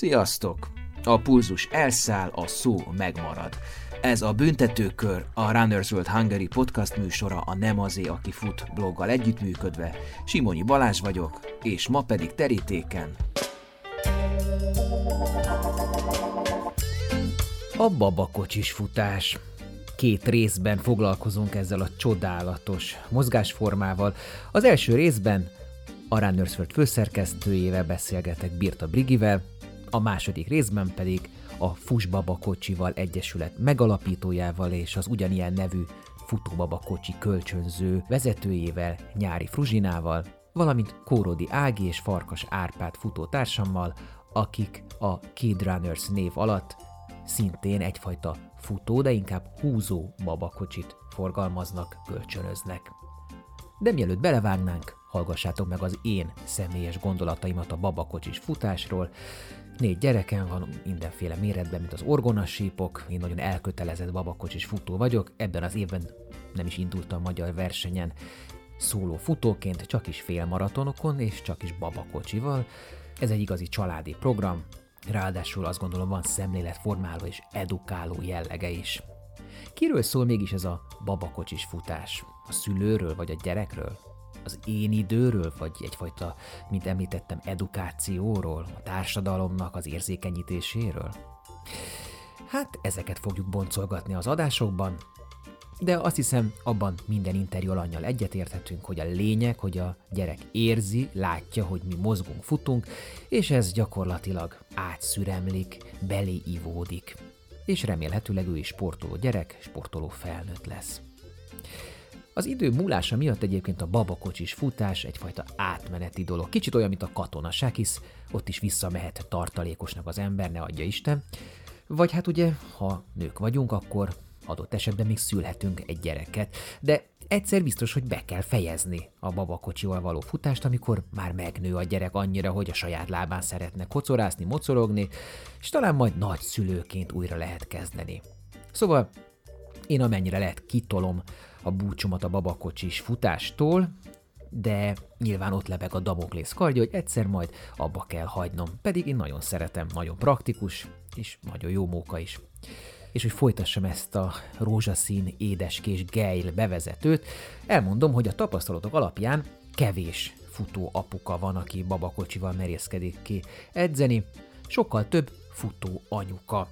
Sziasztok! A pulzus elszáll, a szó megmarad. Ez a Büntetőkör, a Runners World Hungary podcast műsora a Nem azé, aki fut bloggal együttműködve. Simonyi Balázs vagyok, és ma pedig terítéken. A babakocsis futás. Két részben foglalkozunk ezzel a csodálatos mozgásformával. Az első részben a Runners World főszerkesztőjével beszélgetek Birta Brigivel, a második részben pedig a Fusbaba Kocsival Egyesület megalapítójával és az ugyanilyen nevű Futóbaba Kocsi kölcsönző vezetőjével, Nyári Fruzsinával, valamint Kórodi Ági és Farkas Árpád futótársammal, akik a Kid Runners név alatt szintén egyfajta futó, de inkább húzó babakocsit forgalmaznak, kölcsönöznek. De mielőtt belevágnánk, hallgassátok meg az én személyes gondolataimat a babakocsis futásról, Négy gyerekem van mindenféle méretben, mint az orgonasípok, én nagyon elkötelezett babakocsis futó vagyok, ebben az évben nem is indultam magyar versenyen szóló futóként, csak is félmaratonokon és csak is babakocsival. Ez egy igazi családi program, ráadásul azt gondolom van szemléletformáló és edukáló jellege is. Kiről szól mégis ez a babakocsis futás? A szülőről vagy a gyerekről? Az én időről, vagy egyfajta, mint említettem, edukációról, a társadalomnak az érzékenyítéséről? Hát ezeket fogjuk boncolgatni az adásokban, de azt hiszem, abban minden interjú alanyjal egyetérthetünk, hogy a lényeg, hogy a gyerek érzi, látja, hogy mi mozgunk, futunk, és ez gyakorlatilag átszüremlik, belé ivódik. És remélhetőleg ő is sportoló gyerek, sportoló felnőtt lesz. Az idő múlása miatt egyébként a babakocsis futás egyfajta átmeneti dolog. Kicsit olyan, mint a katonaság, hisz ott is visszamehet tartalékosnak az ember, ne adja Isten. Vagy hát ugye, ha nők vagyunk, akkor adott esetben még szülhetünk egy gyereket. De egyszer biztos, hogy be kell fejezni a babakocsival való futást, amikor már megnő a gyerek annyira, hogy a saját lábán szeretne kocorászni, mocorogni, és talán majd nagy szülőként újra lehet kezdeni. Szóval én amennyire lehet kitolom a búcsomat a babakocsis futástól, de nyilván ott lebeg a Damoklész kardja, hogy egyszer majd abba kell hagynom. Pedig én nagyon szeretem, nagyon praktikus, és nagyon jó móka is. És hogy folytassam ezt a rózsaszín, édeskés gejl bevezetőt, elmondom, hogy a tapasztalatok alapján kevés futó apuka van, aki babakocsival merészkedik ki edzeni, sokkal több futó anyuka.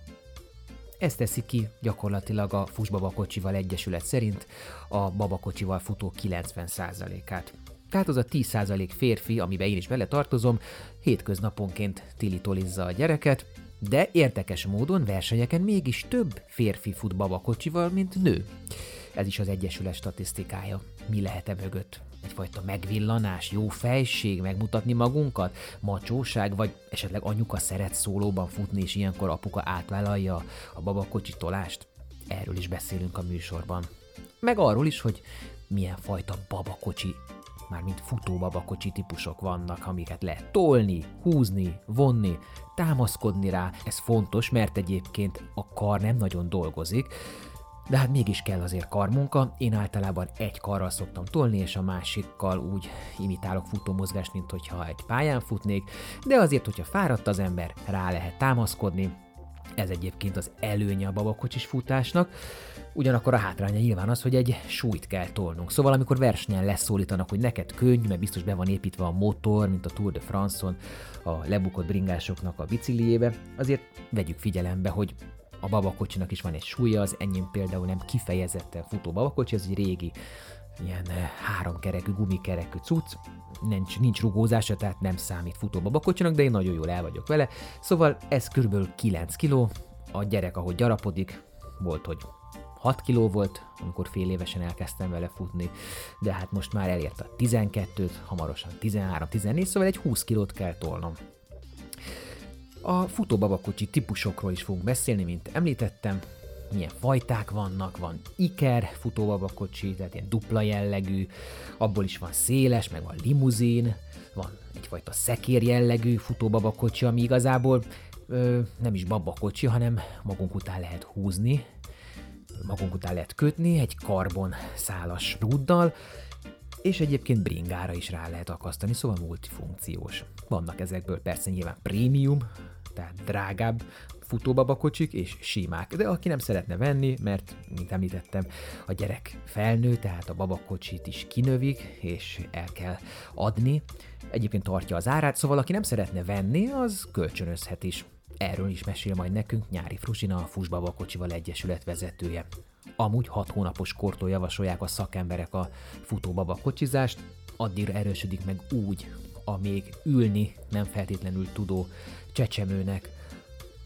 Ez teszi ki gyakorlatilag a Fusbabakocsival Egyesület szerint a babakocsival futó 90%-át. Tehát az a 10% férfi, amiben én is bele tartozom, hétköznaponként tilitolizza a gyereket, de érdekes módon versenyeken mégis több férfi fut babakocsival, mint nő. Ez is az Egyesület statisztikája. Mi lehet e mögött? Egyfajta megvillanás, jó fejség, megmutatni magunkat, macsóság, vagy esetleg anyuka szeret szólóban futni, és ilyenkor apuka átvállalja a babakocsi tolást? Erről is beszélünk a műsorban. Meg arról is, hogy milyen fajta babakocsi mármint futó babakocsi típusok vannak, amiket lehet tolni, húzni, vonni, támaszkodni rá. Ez fontos, mert egyébként a kar nem nagyon dolgozik, de hát mégis kell azért karmunka, én általában egy karral szoktam tolni, és a másikkal úgy imitálok futómozgást, mint hogyha egy pályán futnék, de azért, hogyha fáradt az ember, rá lehet támaszkodni, ez egyébként az előnye a babakocsis futásnak, ugyanakkor a hátránya nyilván az, hogy egy súlyt kell tolnunk. Szóval amikor versenyen leszólítanak, hogy neked könny, mert biztos be van építve a motor, mint a Tour de France-on, a lebukott bringásoknak a bicikliébe, azért vegyük figyelembe, hogy a babakocsinak is van egy súlya, az enyém például nem kifejezetten futó babakocsi, ez egy régi ilyen eh, háromkerekű, gumikerekű cucc, nincs, nincs rugózása, tehát nem számít futó babakocsinak, de én nagyon jól el vagyok vele. Szóval ez kb. 9 kg, a gyerek ahogy gyarapodik, volt, hogy 6 kg volt, amikor fél évesen elkezdtem vele futni, de hát most már elérte a 12-t, hamarosan 13-14, szóval egy 20 kilót kell tolnom. A futóbabakocsi típusokról is fogunk beszélni, mint említettem, milyen fajták vannak, van iker futóbabakocsi, tehát ilyen dupla jellegű, abból is van széles, meg van limuzin, van egyfajta szekér jellegű futóbabakocsi, ami igazából ö, nem is babakocsi, hanem magunk után lehet húzni, magunk után lehet kötni egy karbon szálas rúddal, és egyébként bringára is rá lehet akasztani, szóval multifunkciós. Vannak ezekből persze nyilván prémium tehát drágább futóbabakocsik és simák. De aki nem szeretne venni, mert, mint említettem, a gyerek felnő, tehát a babakocsit is kinövik, és el kell adni. Egyébként tartja az árát, szóval aki nem szeretne venni, az kölcsönözhet is. Erről is mesél majd nekünk Nyári Fruzsina, a Fusbabakocsival Egyesület vezetője. Amúgy 6 hónapos kortól javasolják a szakemberek a futóbabakocsizást, addigra erősödik meg úgy a még ülni nem feltétlenül tudó csecsemőnek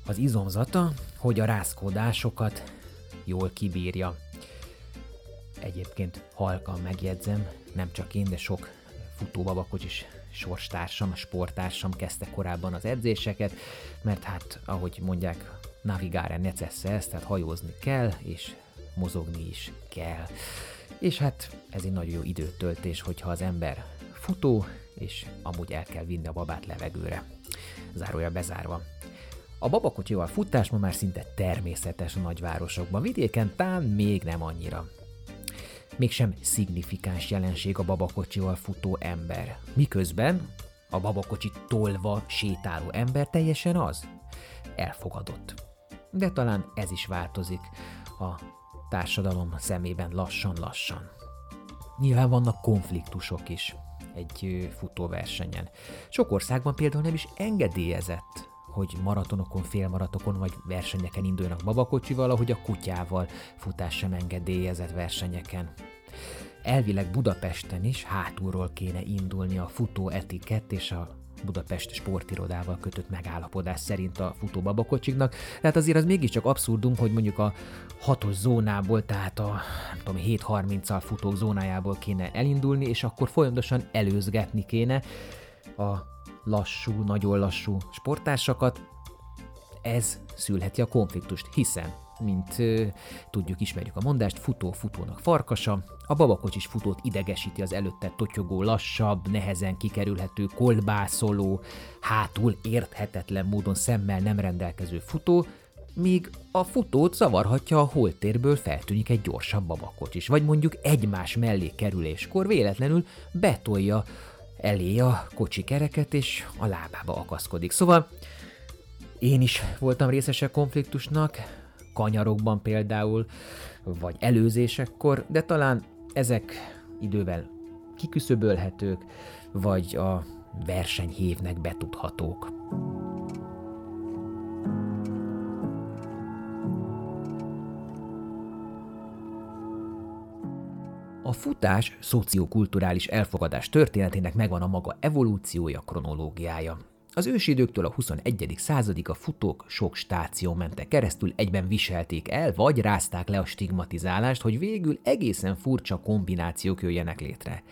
az izomzata, hogy a rázkódásokat jól kibírja. Egyébként halkan megjegyzem, nem csak én, de sok futóbabakocsis sorstársam, sporttársam kezdte korábban az edzéseket, mert hát, ahogy mondják, navigare necesse, tehát hajózni kell, és mozogni is kell. És hát ez egy nagyon jó időtöltés, hogyha az ember futó, és amúgy el kell vinni a babát levegőre. Zárója bezárva. A babakocsival futás ma már szinte természetes a nagyvárosokban, vidéken tán még nem annyira. Mégsem szignifikáns jelenség a babakocsival futó ember. Miközben a babakocsi tolva sétáló ember teljesen az. Elfogadott. De talán ez is változik a társadalom szemében lassan-lassan. Nyilván vannak konfliktusok is egy futóversenyen. Sok országban például nem is engedélyezett, hogy maratonokon, félmaratokon vagy versenyeken indulnak babakocsival, ahogy a kutyával futás sem engedélyezett versenyeken. Elvileg Budapesten is hátulról kéne indulni a futó etikett és a Budapest sportirodával kötött megállapodás szerint a futóbabakocsiknak. Tehát azért az mégiscsak abszurdum, hogy mondjuk a hatos zónából, tehát a nem tudom, 7.30-al futók zónájából kéne elindulni, és akkor folyamatosan előzgetni kéne a lassú, nagyon lassú sportársakat. Ez szülheti a konfliktust, hiszen mint tudjuk, ismerjük a mondást, futó futónak farkasa, a babakocsis futót idegesíti az előtte totyogó, lassabb, nehezen kikerülhető, kolbászoló, hátul érthetetlen módon szemmel nem rendelkező futó, míg a futót zavarhatja a holtérből feltűnik egy gyorsabb babakocsis, vagy mondjuk egymás mellé kerüléskor véletlenül betolja elé a kocsi kereket, és a lábába akaszkodik. Szóval én is voltam részese konfliktusnak, kanyarokban például, vagy előzésekkor, de talán ezek idővel kiküszöbölhetők, vagy a versenyhévnek betudhatók. A futás szociokulturális elfogadás történetének megvan a maga evolúciója, kronológiája. Az ősidőktől a 21. századig a futók sok stáció mentek keresztül, egyben viselték el, vagy rázták le a stigmatizálást, hogy végül egészen furcsa kombinációk jöjjenek létre.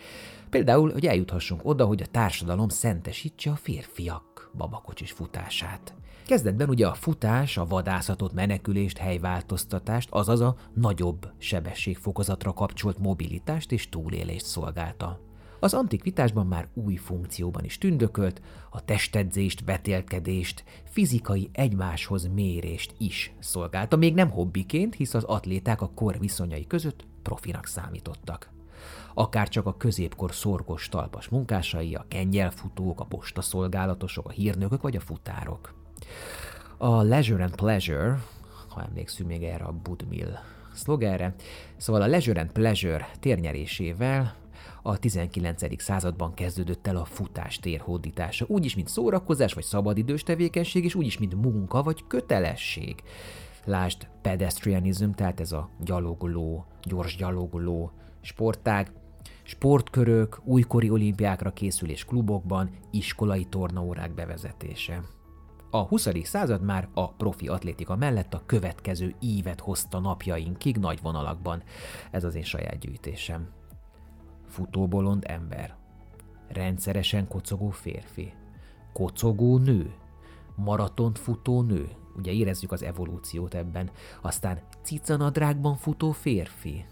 Például, hogy eljuthassunk oda, hogy a társadalom szentesítse a férfiak babakocsis futását. Kezdetben ugye a futás, a vadászatot, menekülést, helyváltoztatást, azaz a nagyobb sebességfokozatra kapcsolt mobilitást és túlélést szolgálta. Az antikvitásban már új funkcióban is tündökölt, a testedzést, vetélkedést, fizikai egymáshoz mérést is szolgálta, még nem hobbiként, hisz az atléták a kor viszonyai között profinak számítottak. Akár csak a középkor szorgos talpas munkásai, a kengyelfutók, a postaszolgálatosok, a hírnökök vagy a futárok. A Leisure and Pleasure, ha emlékszünk még erre a Budmill szlogerre, szóval a Leisure and Pleasure térnyerésével a 19. században kezdődött el a futás térhódítása, úgyis, mint szórakozás vagy szabadidős tevékenység, és úgyis, mint munka vagy kötelesség. Lásd pedestrianism, tehát ez a gyalogoló, gyors gyalogoló sportág, sportkörök, újkori olimpiákra készülés klubokban, iskolai tornaórák bevezetése. A 20. század már a profi atlétika mellett a következő ívet hozta napjainkig nagy vonalakban. Ez az én saját gyűjtésem futóbolond ember, rendszeresen kocogó férfi, kocogó nő, maratont futó nő, ugye érezzük az evolúciót ebben, aztán cicanadrágban futó férfi,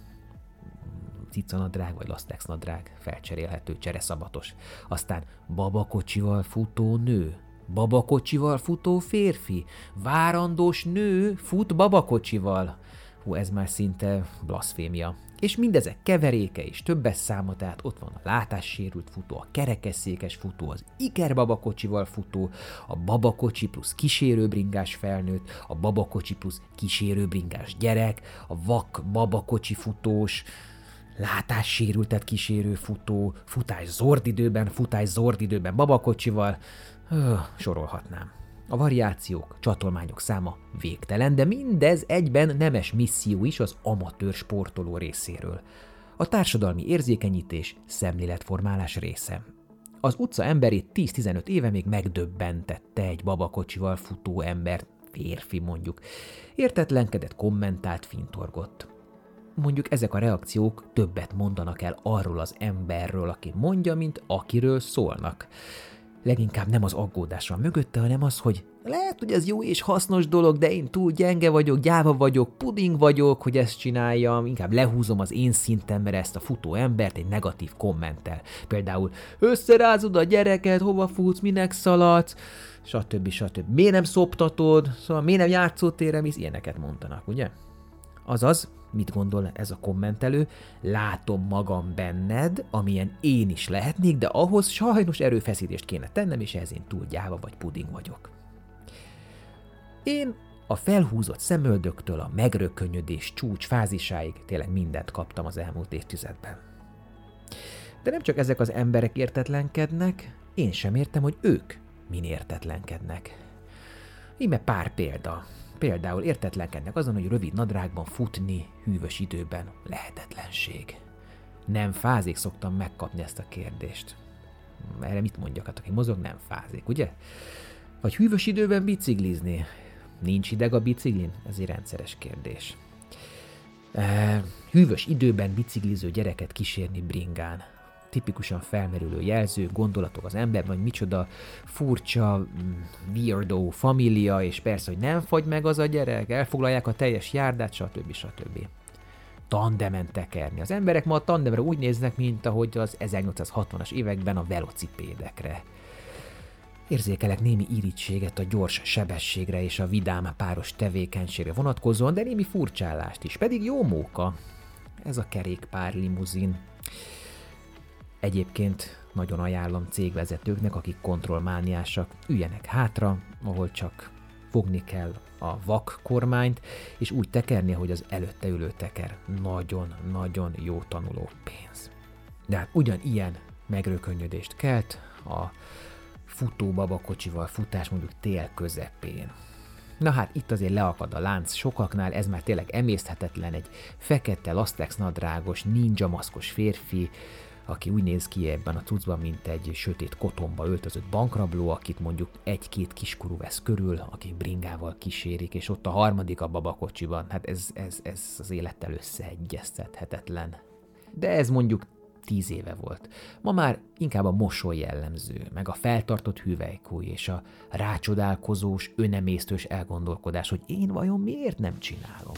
cicanadrág vagy lastex nadrág, felcserélhető, csereszabatos, aztán babakocsival futó nő, babakocsival futó férfi, várandós nő fut babakocsival, Hú, ez már szinte blaszfémia. És mindezek keveréke és többes száma, tehát ott van a látássérült futó, a kerekesszékes futó, az ikerbabakocsival futó, a babakocsi plusz kísérőbringás felnőtt, a babakocsi plusz kísérőbringás gyerek, a vak babakocsi futós, látássérültet kísérő futó, futás zordidőben, futás zordidőben babakocsival, öh, sorolhatnám. A variációk, csatolmányok száma végtelen, de mindez egyben nemes misszió is az amatőr sportoló részéről. A társadalmi érzékenyítés, szemléletformálás része. Az utca emberét 10-15 éve még megdöbbentette egy babakocsival futó ember, férfi mondjuk. Értetlenkedett, kommentált, fintorgott. Mondjuk ezek a reakciók többet mondanak el arról az emberről, aki mondja, mint akiről szólnak leginkább nem az aggódás van mögötte, hanem az, hogy lehet, hogy ez jó és hasznos dolog, de én túl gyenge vagyok, gyáva vagyok, puding vagyok, hogy ezt csináljam, inkább lehúzom az én szintemre ezt a futó embert egy negatív kommenttel. Például összerázod a gyereket, hova futsz, minek szaladsz, stb. stb. Miért nem szoptatod, szóval miért nem játszótérem, hisz ilyeneket mondanak, ugye? Azaz, mit gondol ez a kommentelő, látom magam benned, amilyen én is lehetnék, de ahhoz sajnos erőfeszítést kéne tennem, és ez én túl gyáva vagy puding vagyok. Én a felhúzott szemöldöktől a megrökönyödés csúcs fázisáig tényleg mindent kaptam az elmúlt évtizedben. De nem csak ezek az emberek értetlenkednek, én sem értem, hogy ők min értetlenkednek. Íme pár példa, Például értetlenkednek azon, hogy rövid nadrágban futni hűvös időben lehetetlenség. Nem fázik, szoktam megkapni ezt a kérdést. Erre mit mondjak, hát aki mozog, nem fázik, ugye? Vagy hűvös időben biciklizni. Nincs ideg a biciklin? Ez egy rendszeres kérdés. hűvös időben bicikliző gyereket kísérni bringán tipikusan felmerülő jelző, gondolatok az ember, vagy micsoda furcsa, mm, weirdo família, és persze, hogy nem fagy meg az a gyerek, elfoglalják a teljes járdát, stb. stb. Tandemen tekerni. Az emberek ma a tandemre úgy néznek, mint ahogy az 1860-as években a velocipédekre. Érzékelek némi irítséget a gyors sebességre és a vidám páros tevékenységre vonatkozóan, de némi furcsálást is, pedig jó móka. Ez a kerékpár limuzin. Egyébként nagyon ajánlom cégvezetőknek, akik kontrollmániásak, üljenek hátra, ahol csak fogni kell a vak kormányt, és úgy tekerni, hogy az előtte ülő teker. Nagyon-nagyon jó tanuló pénz. De hát ugyanilyen megrökönyödést kelt a futó babakocsival futás mondjuk tél közepén. Na hát itt azért leakad a lánc sokaknál, ez már tényleg emészthetetlen, egy fekete lastex nadrágos, ninja maszkos férfi, aki úgy néz ki ebben a tucban, mint egy sötét kotomba öltözött bankrabló, akit mondjuk egy-két kiskorú vesz körül, aki bringával kísérik, és ott a harmadik a babakocsiban. Hát ez, ez, ez az élettel összeegyeztethetetlen. De ez mondjuk tíz éve volt. Ma már inkább a mosoly jellemző, meg a feltartott hüvelykúj és a rácsodálkozós, önemésztős elgondolkodás, hogy én vajon miért nem csinálom.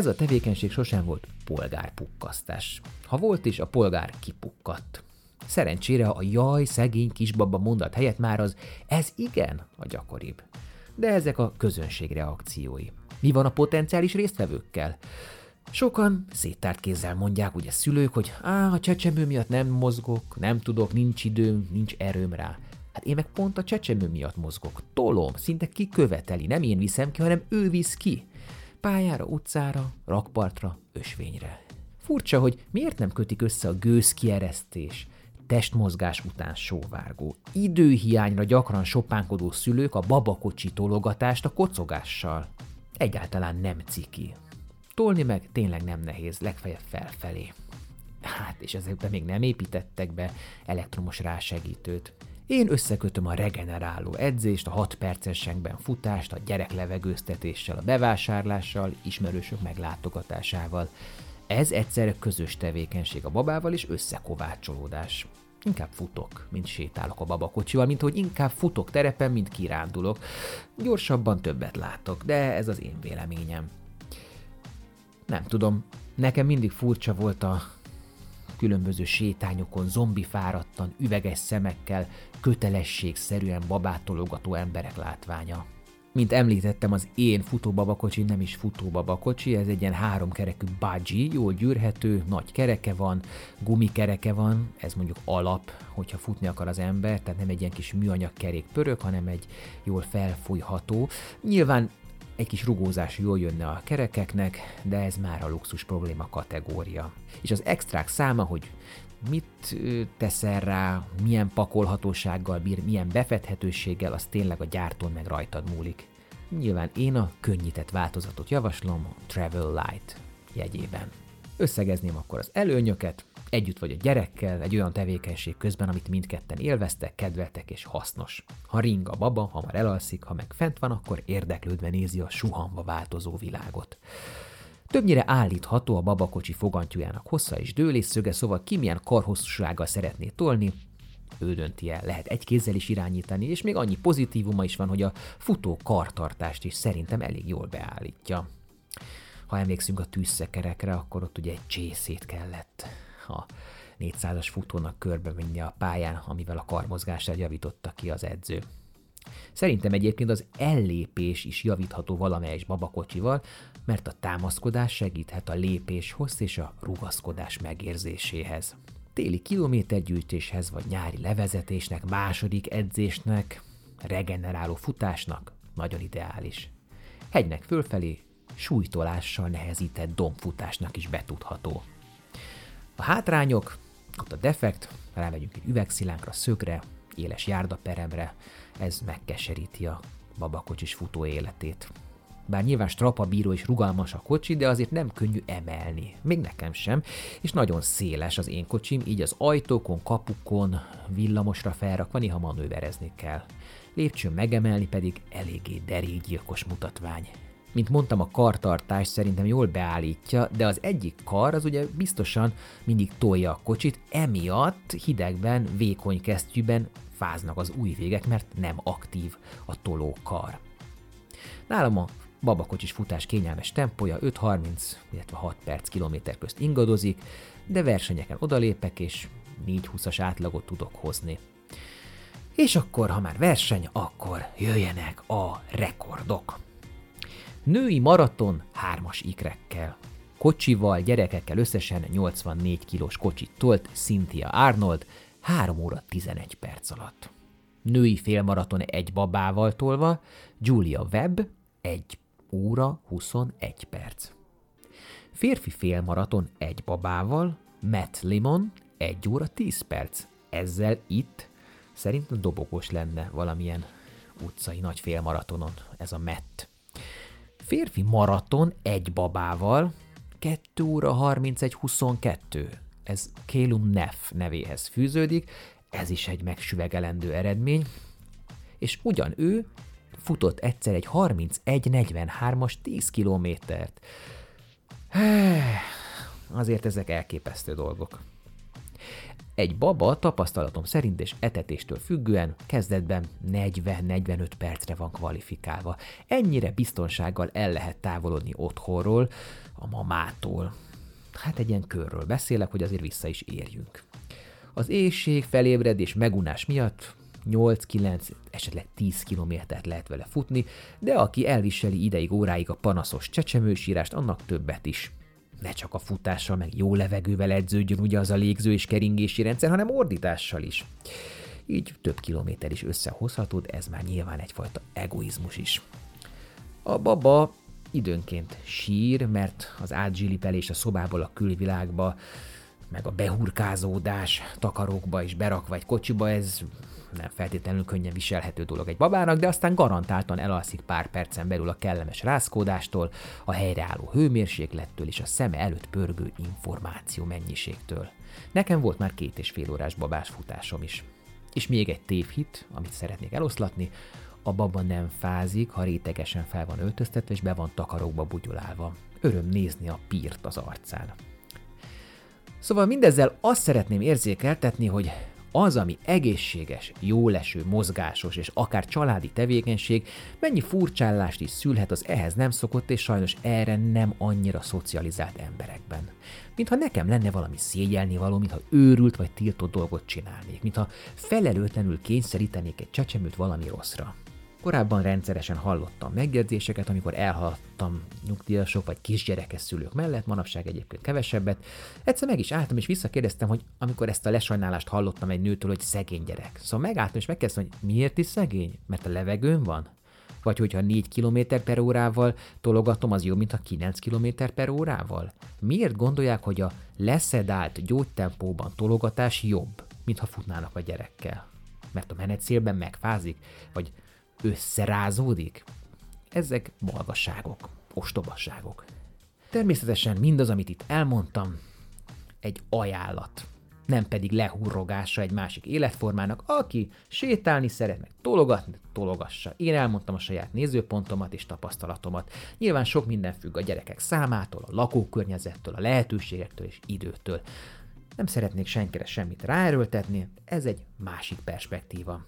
Ez a tevékenység sosem volt polgárpukkasztás. Ha volt is, a polgár kipukkadt. Szerencsére a jaj, szegény kisbaba mondat helyett már az ez igen a gyakoribb. De ezek a közönség reakciói. Mi van a potenciális résztvevőkkel? Sokan széttárt kézzel mondják, ugye szülők, hogy á, a csecsemő miatt nem mozgok, nem tudok, nincs időm, nincs erőm rá. Hát én meg pont a csecsemő miatt mozgok. Tolom, szinte ki követeli, nem én viszem ki, hanem ő visz ki. Pályára, utcára, rakpartra, ösvényre. Furcsa, hogy miért nem kötik össze a gőzkieresztés, testmozgás után sóvárgó, időhiányra gyakran sopánkodó szülők a babakocsi tologatást a kocogással. Egyáltalán nem ciki. Tolni meg tényleg nem nehéz, legfeljebb felfelé. Hát, és ezekben még nem építettek be elektromos rásegítőt. Én összekötöm a regeneráló edzést, a 6 percesekben futást, a gyerek levegőztetéssel, a bevásárlással, ismerősök meglátogatásával. Ez egyszerre közös tevékenység a babával és összekovácsolódás. Inkább futok, mint sétálok a babakocsival, mint hogy inkább futok terepen, mint kirándulok. Gyorsabban többet látok, de ez az én véleményem. Nem tudom, nekem mindig furcsa volt a különböző sétányokon zombi fáradtan, üveges szemekkel, kötelességszerűen babátologató emberek látványa. Mint említettem, az én futóbabakocsi nem is futóbabakocsi, ez egy ilyen háromkerekű budgie, jól gyűrhető, nagy kereke van, gumikereke van, ez mondjuk alap, hogyha futni akar az ember, tehát nem egy ilyen kis műanyag kerék pörög, hanem egy jól felfújható. Nyilván egy kis rugózás jól jönne a kerekeknek, de ez már a luxus probléma kategória. És az extrák száma, hogy mit teszel rá, milyen pakolhatósággal bír, milyen befedhetőséggel, az tényleg a gyártón meg rajtad múlik. Nyilván én a könnyített változatot javaslom, Travel Light jegyében. Összegezném akkor az előnyöket, együtt vagy a gyerekkel, egy olyan tevékenység közben, amit mindketten élveztek, kedveltek és hasznos. Ha ring a baba, hamar elalszik, ha meg fent van, akkor érdeklődve nézi a suhanva változó világot. Többnyire állítható a babakocsi fogantyújának hossza és dőlésszöge, szóval ki milyen karhosszúsággal szeretné tolni, ő dönti el. Lehet egy kézzel is irányítani, és még annyi pozitívuma is van, hogy a futó kartartást is szerintem elég jól beállítja. Ha emlékszünk a tűzszekerekre, akkor ott ugye egy csészét kellett a 400-as futónak körbe menni a pályán, amivel a karmozgását javította ki az edző. Szerintem egyébként az ellépés is javítható valamelyes babakocsival, mert a támaszkodás segíthet a lépéshoz és a rugaszkodás megérzéséhez. Téli kilométergyűjtéshez vagy nyári levezetésnek, második edzésnek, regeneráló futásnak nagyon ideális. Hegynek fölfelé súlytolással nehezített dombfutásnak is betudható. A hátrányok, ott a defekt, rámegyünk egy üvegszilánkra, szögre, éles járdaperemre, ez megkeseríti a babakocsis futó életét. Bár nyilván strapabíró és rugalmas a kocsi, de azért nem könnyű emelni. Még nekem sem. És nagyon széles az én kocsim, így az ajtókon, kapukon, villamosra felrakva néha manőverezni kell. Lépcsőn megemelni pedig eléggé derékgyilkos mutatvány. Mint mondtam, a kartartás szerintem jól beállítja, de az egyik kar az ugye biztosan mindig tolja a kocsit, emiatt hidegben, vékony kesztyűben fáznak az új végek, mert nem aktív a tolókar. Nálam a babakocsis futás kényelmes tempója 5-30, illetve 6 perc kilométer közt ingadozik, de versenyeken odalépek és 4-20-as átlagot tudok hozni. És akkor, ha már verseny, akkor jöjjenek a rekordok. Női maraton hármas ikrekkel. Kocsival, gyerekekkel összesen 84 kilós kocsit tolt Cynthia Arnold 3 óra 11 perc alatt. Női félmaraton egy babával tolva, Julia Webb 1 óra 21 perc. Férfi félmaraton egy babával, Matt Limon 1 óra 10 perc. Ezzel itt szerintem dobogós lenne valamilyen utcai nagy félmaratonon ez a Matt. Férfi maraton egy babával 2 óra 31-22. Ez Kélum Neff nevéhez fűződik, ez is egy megsüvegelendő eredmény, és ugyan ő futott egyszer egy 31-43-as 10 kilométert. Azért ezek elképesztő dolgok. Egy baba tapasztalatom szerint és etetéstől függően kezdetben 40-45 percre van kvalifikálva. Ennyire biztonsággal el lehet távolodni otthonról, a mamától. Hát egy ilyen körről beszélek, hogy azért vissza is érjünk. Az éjség, felébredés, megunás miatt 8-9, esetleg 10 kilométert lehet vele futni, de aki elviseli ideig óráig a panaszos csecsemősírást, annak többet is. Ne csak a futással, meg jó levegővel edződjön ugye az a légző és keringési rendszer, hanem ordítással is. Így több kilométer is összehozható, de ez már nyilván egyfajta egoizmus is. A baba időnként sír, mert az átζsilipelés a szobából a külvilágba, meg a behurkázódás takarókba és berakva egy kocsiba, ez nem feltétlenül könnyen viselhető dolog egy babának, de aztán garantáltan elalszik pár percen belül a kellemes rázkódástól, a helyreálló hőmérséklettől és a szeme előtt pörgő információ mennyiségtől. Nekem volt már két és fél órás babás futásom is. És még egy tévhit, amit szeretnék eloszlatni, a baba nem fázik, ha rétegesen fel van öltöztetve és be van takarókba bugyolálva. Öröm nézni a pírt az arcán. Szóval mindezzel azt szeretném érzékeltetni, hogy az, ami egészséges, jóleső, mozgásos és akár családi tevékenység, mennyi furcsállást is szülhet az ehhez nem szokott és sajnos erre nem annyira szocializált emberekben. Mintha nekem lenne valami szégyelni való, mintha őrült vagy tiltott dolgot csinálnék, mintha felelőtlenül kényszerítenék egy csecsemőt valami rosszra. Korábban rendszeresen hallottam megjegyzéseket, amikor elhaladtam nyugdíjasok vagy kisgyerekes szülők mellett, manapság egyébként kevesebbet. Egyszer meg is álltam és visszakérdeztem, hogy amikor ezt a lesajnálást hallottam egy nőtől, hogy szegény gyerek. Szóval megálltam és megkezdtem, hogy miért is szegény? Mert a levegőn van? Vagy hogyha 4 km per órával tologatom, az jobb, mint a 9 km per órával? Miért gondolják, hogy a leszedált gyógytempóban tologatás jobb, mint ha futnának a gyerekkel? Mert a menetszélben megfázik? Vagy összerázódik? Ezek balgasságok, ostobasságok. Természetesen mindaz, amit itt elmondtam, egy ajánlat, nem pedig lehurrogása egy másik életformának, aki sétálni szeret, meg tologatni, tologassa. Én elmondtam a saját nézőpontomat és tapasztalatomat. Nyilván sok minden függ a gyerekek számától, a lakókörnyezettől, a lehetőségektől és időtől. Nem szeretnék senkire semmit ráerőltetni, ez egy másik perspektíva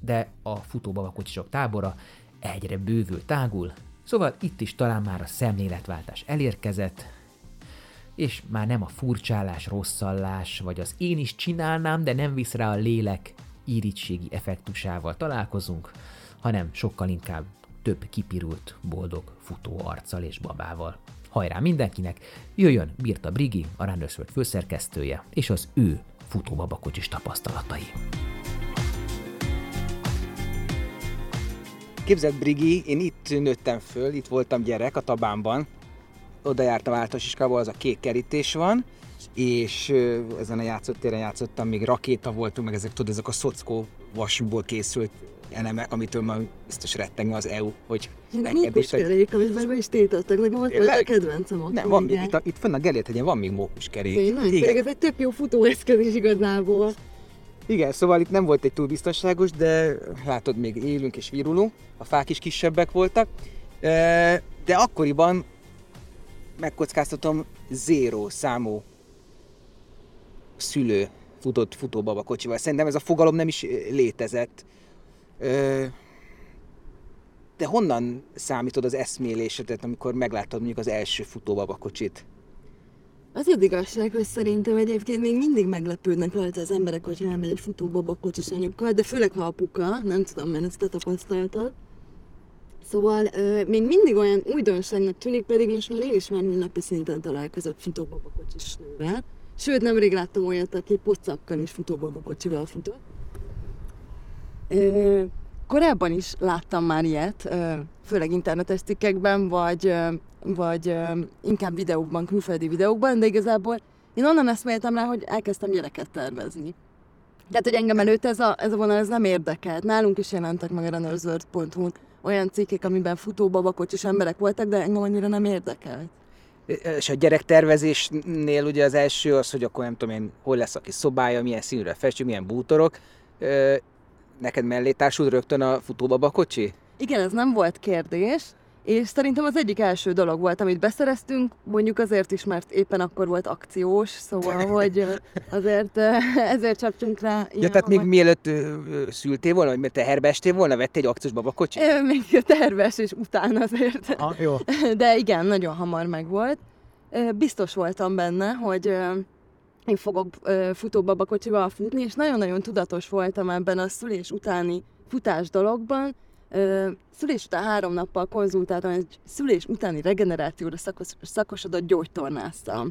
de a futóbabakocsisok tábora egyre bővül, tágul, szóval itt is talán már a szemléletváltás elérkezett, és már nem a furcsálás, rosszallás, vagy az én is csinálnám, de nem visz rá a lélek írítségi effektusával találkozunk, hanem sokkal inkább több kipirult, boldog futó arccal és babával. Hajrá mindenkinek! Jöjjön Birta Brigi, a Runner's főszerkesztője, és az ő futóbabakocsis tapasztalatai. Képzeld, Brigi, én itt nőttem föl, itt voltam gyerek a Tabánban. Oda jártam általános iskolába, az a kék kerítés van, és ezen a játszótéren játszottam, még rakéta voltunk, meg ezek, tudod, ezek a szockó vasból készült elemek, amitől már biztos rettengni az EU, hogy neked is... kerék, amit már be is tétettek, meg volt a kedvencem ott. Nem, van, még, itt, itt fönn a Gelét van még mókuskerék. Tényleg? Ez egy tök jó futóeszköz is igazából. Igen, szóval itt nem volt egy túl biztonságos, de látod, még élünk és virulunk. A fák is kisebbek voltak. De akkoriban megkockáztatom zéro számú szülő futott futóbaba kocsival. Szerintem ez a fogalom nem is létezett. De honnan számítod az eszmélésedet, amikor megláttad mondjuk az első futóbaba kocsit? Az az igazság, hogy szerintem egyébként még mindig meglepődnek rajta az emberek, hogy elmegy egy futóbaba kocsis anyukkal, de főleg ha apuka, nem tudom, mert ezt te tapasztaltad. Szóval ö, még mindig olyan újdonságnak tűnik, pedig most már én is már napi szinten találkozott futóbaba kocsis nővel. Sőt, nemrég láttam olyat, aki pocakkal is futóbaba kocsival futott. Ö, korábban is láttam már ilyet, főleg internetes cikkekben, vagy vagy inkább videókban, külföldi videókban, de igazából én onnan eszméltem rá, hogy elkezdtem gyereket tervezni. Tehát, hogy engem előtt ez a, ez a vonal ez nem érdekelt. Nálunk is jelentek meg a runnersworld.hu olyan cikkek, amiben futóbabakocsis emberek voltak, de engem annyira nem érdekelt. És a gyerektervezésnél ugye az első az, hogy akkor nem tudom én, hol lesz a kis szobája, milyen színűre festjük, milyen bútorok. Neked mellé társult rögtön a futóbabakocsi? Igen, ez nem volt kérdés, és szerintem az egyik első dolog volt, amit beszereztünk, mondjuk azért is, mert éppen akkor volt akciós, szóval, hogy azért ezért csaptunk rá. Ja, tehát még mielőtt szültél volna, vagy te estél volna, vettél egy akciós babakocsit? Még terves, és utána azért. Ah, jó. De igen, nagyon hamar megvolt. Biztos voltam benne, hogy én fogok futóbabakocsival futni, és nagyon-nagyon tudatos voltam ebben a szülés utáni futás dologban, szülés után három nappal konzultáltam egy szülés utáni regenerációra szakos, szakosodott gyógytornásszal.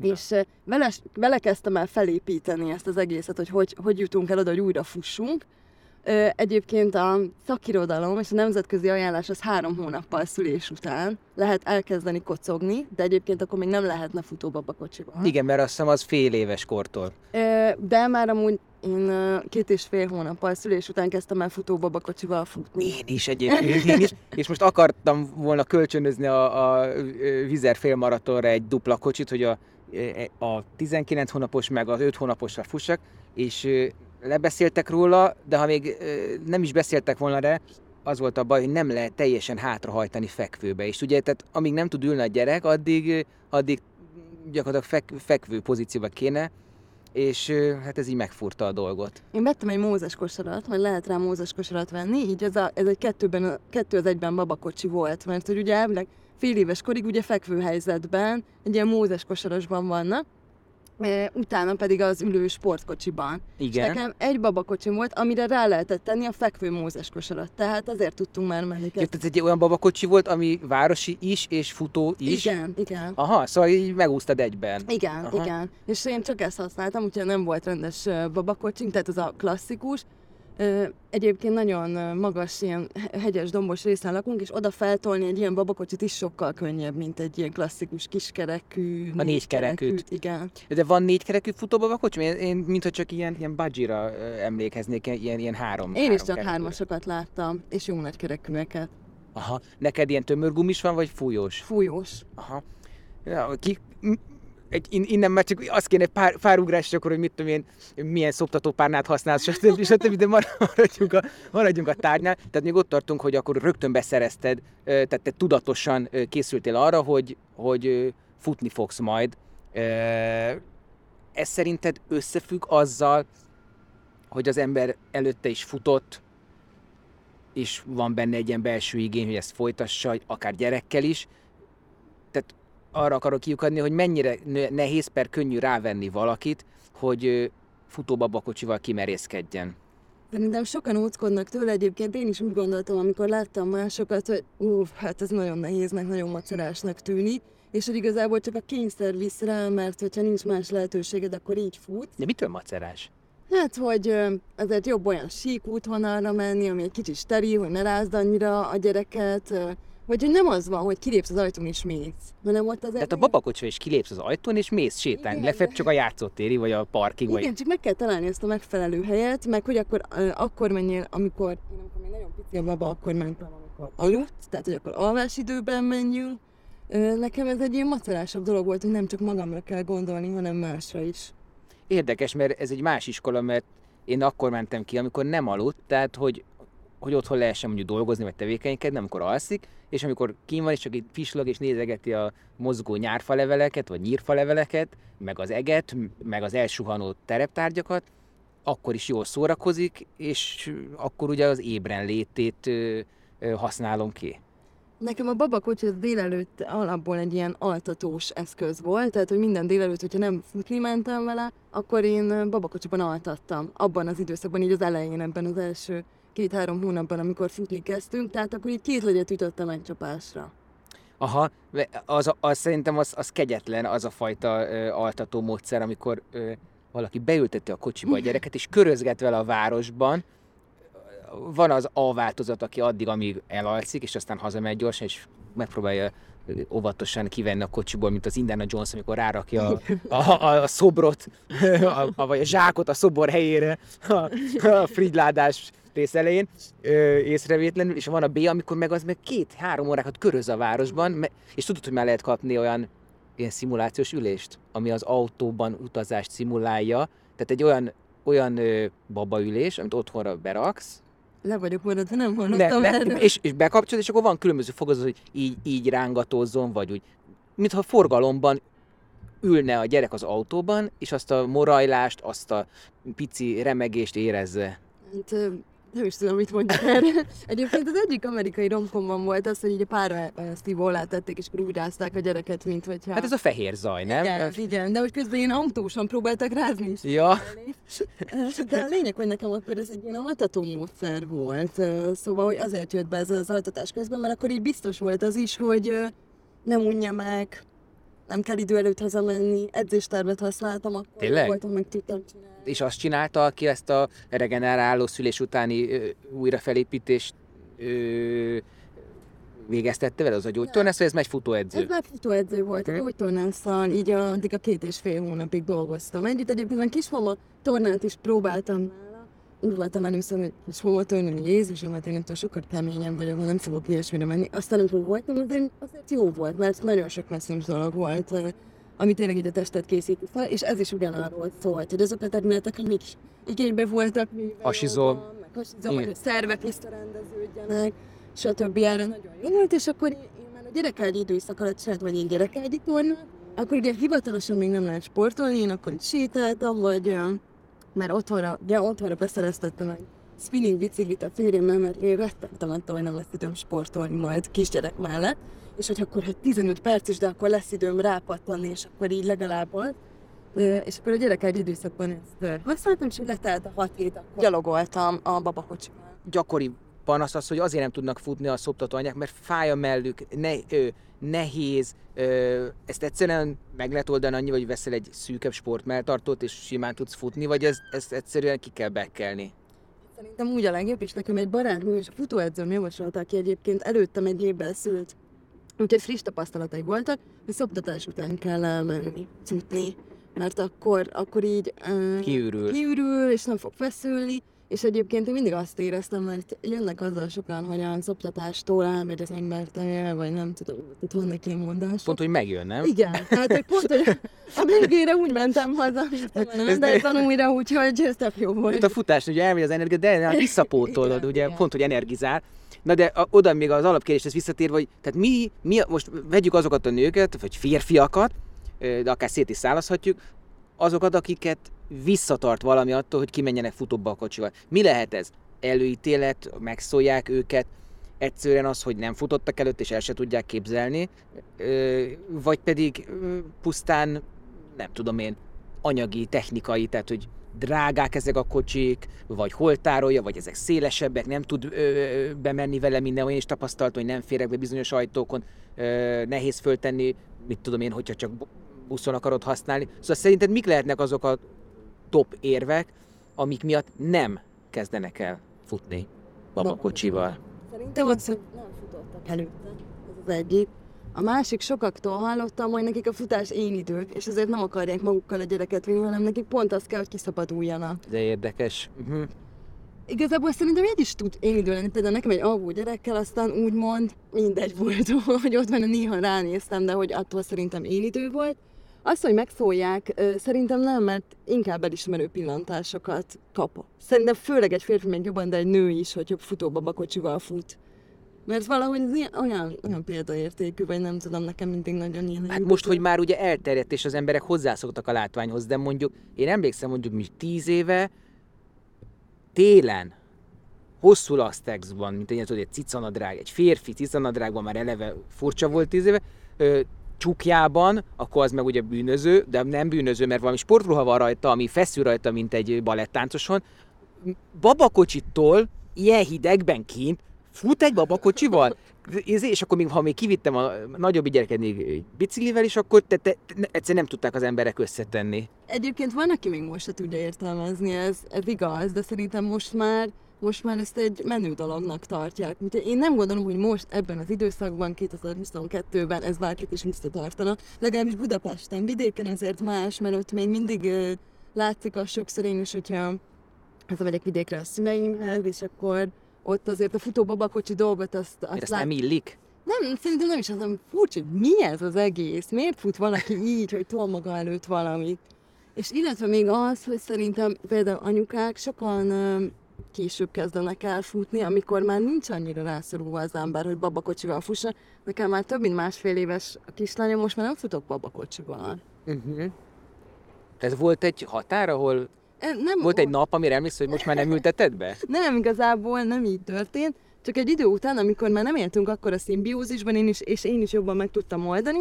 És vele, vele kezdtem el felépíteni ezt az egészet, hogy, hogy hogy jutunk el oda, hogy újra fussunk. Egyébként a szakirodalom és a nemzetközi ajánlás az három hónappal szülés után lehet elkezdeni kocogni, de egyébként akkor még nem lehetne futóbabakocsival. Igen, mert azt hiszem az fél éves kortól. De már amúgy én két és fél hónappal szülés után kezdtem el futóbabakocsival futni. Én is egyébként, én is. És most akartam volna kölcsönözni a, a Vizer félmaratonra egy dupla kocsit, hogy a, a 19 hónapos meg az 5 hónaposra fussak, és lebeszéltek róla, de ha még nem is beszéltek volna rá, az volt a baj, hogy nem lehet teljesen hátrahajtani fekvőbe. És ugye, tehát amíg nem tud ülni a gyerek, addig, addig gyakorlatilag fek, fekvő pozícióba kéne, és hát ez így megfurta a dolgot. Én vettem egy mózes kosarat, vagy lehet rá mózes kosarat venni, így ez, a, ez egy kettőben, kettő az egyben babakocsi volt, mert hogy ugye elvileg fél éves korig ugye fekvő helyzetben, egy ilyen mózes kosarasban vannak, utána pedig az ülő sportkocsiban. És Igen. nekem egy babakocsim volt, amire rá lehetett tenni a fekvő mózes kosarat, tehát azért tudtunk már menni. Ja, tehát egy olyan babakocsi volt, ami városi is, és futó is. Igen, igen. Aha, szóval így megúsztad egyben. Igen, Aha. igen. És én csak ezt használtam, úgyhogy nem volt rendes ö, babakocsink, tehát az a klasszikus. Egyébként nagyon magas, ilyen he- hegyes, dombos részen lakunk, és oda feltolni egy ilyen babakocsit is sokkal könnyebb, mint egy ilyen klasszikus kiskerekű. A négykerekűt. négykerekűt, Igen. De van négykerekű futóbabakocsi? Én, én mintha csak ilyen, ilyen budgira emlékeznék, ilyen, ilyen három. Én is három csak kerekűre. hármasokat láttam, és jó nagy kerekűeket. Aha. Neked ilyen tömörgumis van, vagy fújós? Fújós. Aha. Ja, ki, egy, in- innen már csak azt kéne pár, pár ugrás, akkor, hogy mit tudom én, milyen szoptatópárnát használsz, stb. stb. De mar- maradjunk a, maradjunk a tárgynál. Tehát még ott tartunk, hogy akkor rögtön beszerezted, tehát te tudatosan készültél arra, hogy, hogy futni fogsz majd. Ez szerinted összefügg azzal, hogy az ember előtte is futott, és van benne egy ilyen belső igény, hogy ezt folytassa, akár gyerekkel is. Arra akarok kiukadni, hogy mennyire nehéz per könnyű rávenni valakit, hogy futóbabakocsival kimerészkedjen. Szerintem sokan óckodnak tőle, egyébként én is úgy gondoltam, amikor láttam másokat, hogy ú, hát ez nagyon nehéznek, nagyon macerásnak tűnik, és hogy igazából csak a kényszer visz rá, mert hogyha nincs más lehetőséged, akkor így fut. De mitől macerás? Hát, hogy azért jobb olyan sík útvonalra menni, ami egy kicsit steril, hogy ne rázd annyira a gyereket, vagy nem az van, hogy kilépsz az ajtón és mész, hanem ott az Tehát a babakocsival is kilépsz az ajtón, és mész sétálni, legfeljebb csak a játszótéri, vagy a parking, vagy... Igen, csak meg kell találni ezt a megfelelő helyet, meg hogy akkor, akkor menjél, amikor, én amikor még nagyon pici a baba, akkor mentem, amikor aludt, tehát hogy akkor alvásidőben menjünk. Ö, Nekem ez egy ilyen macerásabb dolog volt, hogy nem csak magamra kell gondolni, hanem másra is. Érdekes, mert ez egy más iskola, mert én akkor mentem ki, amikor nem aludt, tehát hogy, hogy otthon lehessen mondjuk dolgozni, vagy tevékenykedni, amikor alszik, és amikor kín van, és csak itt pislog, és nézegeti a mozgó nyárfaleveleket, vagy nyírfaleveleket, meg az eget, meg az elsuhanó tereptárgyakat, akkor is jól szórakozik, és akkor ugye az ébren létét ö, ö, használom ki. Nekem a babakocsi délelőtt alapból egy ilyen altatós eszköz volt, tehát hogy minden délelőtt, hogyha nem futni mentem vele, akkor én babakocsiban altattam. Abban az időszakban, így az elején, ebben az első két-három hónapban, amikor futni kezdtünk, tehát akkor így két legyet ütöttem egy csapásra. Aha, az, az szerintem az, az kegyetlen, az a fajta ö, altató módszer, amikor ö, valaki beültette a kocsiba a gyereket, és körözget vele a városban. Van az A változat, aki addig, amíg elalszik, és aztán hazamegy gyorsan, és megpróbálja óvatosan kivenni a kocsiból, mint az Indiana Jones, amikor rárakja a, a, a, a szobrot, a, a, vagy a zsákot a szobor helyére a, a frigyládás rész elején ö, észrevétlenül, és van a B, amikor meg az meg két-három órákat köröz a városban, és tudod, hogy már lehet kapni olyan ilyen szimulációs ülést, ami az autóban utazást szimulálja, tehát egy olyan, olyan ö, babaülés, amit otthonra beraksz, Le vagyok maradva, nem ne, hallottam és, és bekapcsolod, és akkor van különböző fokozat, hogy így, így rángatózzon, vagy úgy, mintha forgalomban ülne a gyerek az autóban, és azt a morajlást, azt a pici remegést érezze. Hát, nem is tudom, mit mondjak erre. Egyébként az egyik amerikai romkomban volt az, hogy így a pára szívó alá tették, és úgy rázták a gyereket, mint hogyha... Hát ez a fehér zaj, nem? igen, igen, de hogy közben ilyen autósan próbáltak rázni is. Ja, De a lényeg, hogy nekem akkor ez egy ilyen altató módszer volt. Szóval, hogy azért jött be ez az altatás közben, mert akkor így biztos volt az is, hogy nem unja meg, nem kell idő előtt hazamenni, edzéstervet használtam, akkor Tényleg? voltam, meg tudtam csinálni. és azt csinálta, aki ezt a regeneráló szülés utáni ö, újrafelépítést ö, végeztette vele, az a gyógytornász, vagy ez megy futóedző? Ez már futóedző volt, okay. úgy tornásszal, így a, addig a két és fél hónapig dolgoztam együtt. Egyébként a kismama tornát is próbáltam voltam először, hogy kismama torna, hogy Jézusom, hát én ettől sokkal keményebb vagyok, nem fogok ilyesmire menni. Aztán amikor voltam, azért, azért jó volt, mert nagyon sok messzes dolog volt, ami tényleg a testet készíti fel, és ez is ugyanarról szólt, hogy azok a területek, amik igénybe voltak, Hasizó. meg vagy hogy szervek visszarendeződjenek, stb. erre nagyon jó volt, és akkor én, én már a gyerekágyi időszak alatt csináltam egy ilyen gyerekágyi tornát, akkor ugye hivatalosan még nem lehet sportolni, én akkor sétáltam, vagy mert otthonra, ugye otthonra beszereztettem egy spinning biciklit a férjemmel, mert én rettegtem attól, hogy nem lesz időm sportolni majd kisgyerek mellett, és hogy akkor hát 15 perc is, de akkor lesz időm rápattanni, és akkor így legalább volt. És akkor a gyerek egy időszakban ezt használtam, és letelt a hat hét, akkor gyalogoltam a babakocsival. Gyakori panasz az, hogy azért nem tudnak futni a szoptató anyák, mert fáj a mellük, ne, ö, nehéz, ö, ezt egyszerűen meg lehet oldani annyi, hogy veszel egy szűkebb sportmelltartót, és simán tudsz futni, vagy ez, ezt egyszerűen ki kell bekkelni. Szerintem úgy a legjobb, és nekem egy barátnő és a futóedzőm javasolta, aki egyébként előttem egy évvel szült. Úgyhogy friss tapasztalatai voltak, hogy szoptatás után kell elmenni, futni. Mert akkor, akkor így uh, Kiürül. kiürül, és nem fog feszülni. És egyébként én mindig azt éreztem, mert jönnek azzal sokan, hogy a szoptatástól elmegy az ember teje, vagy nem tudom, tehát vannak ilyen mondások. Pont, hogy megjön, nem? Igen, tehát hogy pont, hogy a végére úgy mentem haza, Ez- nem, de tanulmira, úgyhogy ez tök jó volt. Itt a futás, ugye elmegy az energia, de hát visszapótolod, Igen, ugye, igen. pont, hogy energizál. Na de a, oda még az alapkérdéshez visszatérve, hogy tehát mi, mi, most vegyük azokat a nőket, vagy férfiakat, de akár szét is szálaszhatjuk, azokat, akiket visszatart valami attól, hogy kimenjenek futóba a kocsival. Mi lehet ez? Előítélet, megszólják őket, egyszerűen az, hogy nem futottak előtt, és el se tudják képzelni, vagy pedig pusztán, nem tudom én, anyagi, technikai, tehát hogy drágák ezek a kocsik, vagy hol tárolja, vagy ezek szélesebbek, nem tud ö, ö, bemenni vele minden, olyan is tapasztaltam, hogy nem férek be bizonyos ajtókon, ö, nehéz föltenni, mit tudom én, hogyha csak buszon akarod használni. Szóval szerinted mik lehetnek azok a top érvek, amik miatt nem kezdenek el futni babakocsival? Szerintem az, hogy nem futottak előtte. Ez az egyik. A másik sokaktól hallottam, hogy nekik a futás én idők, és ezért nem akarják magukkal a gyereket vinni, hanem nekik pont az kell, hogy kiszabaduljanak. De érdekes. Uh-huh. Igazából szerintem egy is tud én idő lenni, például nekem egy alvó gyerekkel, aztán úgymond mindegy volt, hogy ott van, néha ránéztem, de hogy attól szerintem én idő volt. Az, hogy megszólják, szerintem nem, mert inkább elismerő pillantásokat kap. Szerintem főleg egy férfi még jobban, de egy nő is, hogy futóbabakocsival fut. Mert valahogy olyan, olyan példaértékű, vagy nem tudom, nekem mindig nagyon ilyen. Hát most, hogy már ugye elterjedt, és az emberek hozzászoktak a látványhoz, de mondjuk, én emlékszem mondjuk mi tíz éve, télen, hosszú lasztexban, mint egy, tudod, egy cicanadrág, egy férfi cicanadrágban már eleve furcsa volt tíz éve, csukjában, akkor az meg ugye bűnöző, de nem bűnöző, mert valami sportruha van rajta, ami feszül rajta, mint egy balettáncoson. Babakocsitól ilyen hidegben kint fut egy babakocsival? És akkor még, ha még kivittem a nagyobb gyereket még biciklivel is, akkor te, te, te, egyszerűen nem tudták az emberek összetenni. Egyébként van, aki még most se tudja értelmezni, ez, ez igaz, de szerintem most már most már ezt egy menő dolognak tartják. Úgyhogy én nem gondolom, hogy most ebben az időszakban, 2022-ben ez bárkit is visszatartana. Legalábbis Budapesten, vidéken azért más, mert ott még mindig látszik az sokszor én is, hogyha hazamegyek vidékre a szüleimhez, és akkor ott azért a futóbabakocsi dolgot azt, azt ezt lát- nem illik. nem, szerintem nem is az, hanem furcsa, hogy mi ez az egész? Miért fut valaki így, hogy tol maga előtt valamit? És illetve még az, hogy szerintem például anyukák sokan később kezdenek el futni, amikor már nincs annyira rászorulva az ember, hogy babakocsival fusson. Nekem már több mint másfél éves a kislányom, most már nem futok babakocsival. Uh-huh. Ez volt egy határ, ahol E, Nem, volt egy nap, amire emlékszel, hogy most már nem ülteted be? Nem, igazából nem így történt, csak egy idő után, amikor már nem éltünk akkor a szimbiózisban, én is, és én is jobban meg tudtam oldani,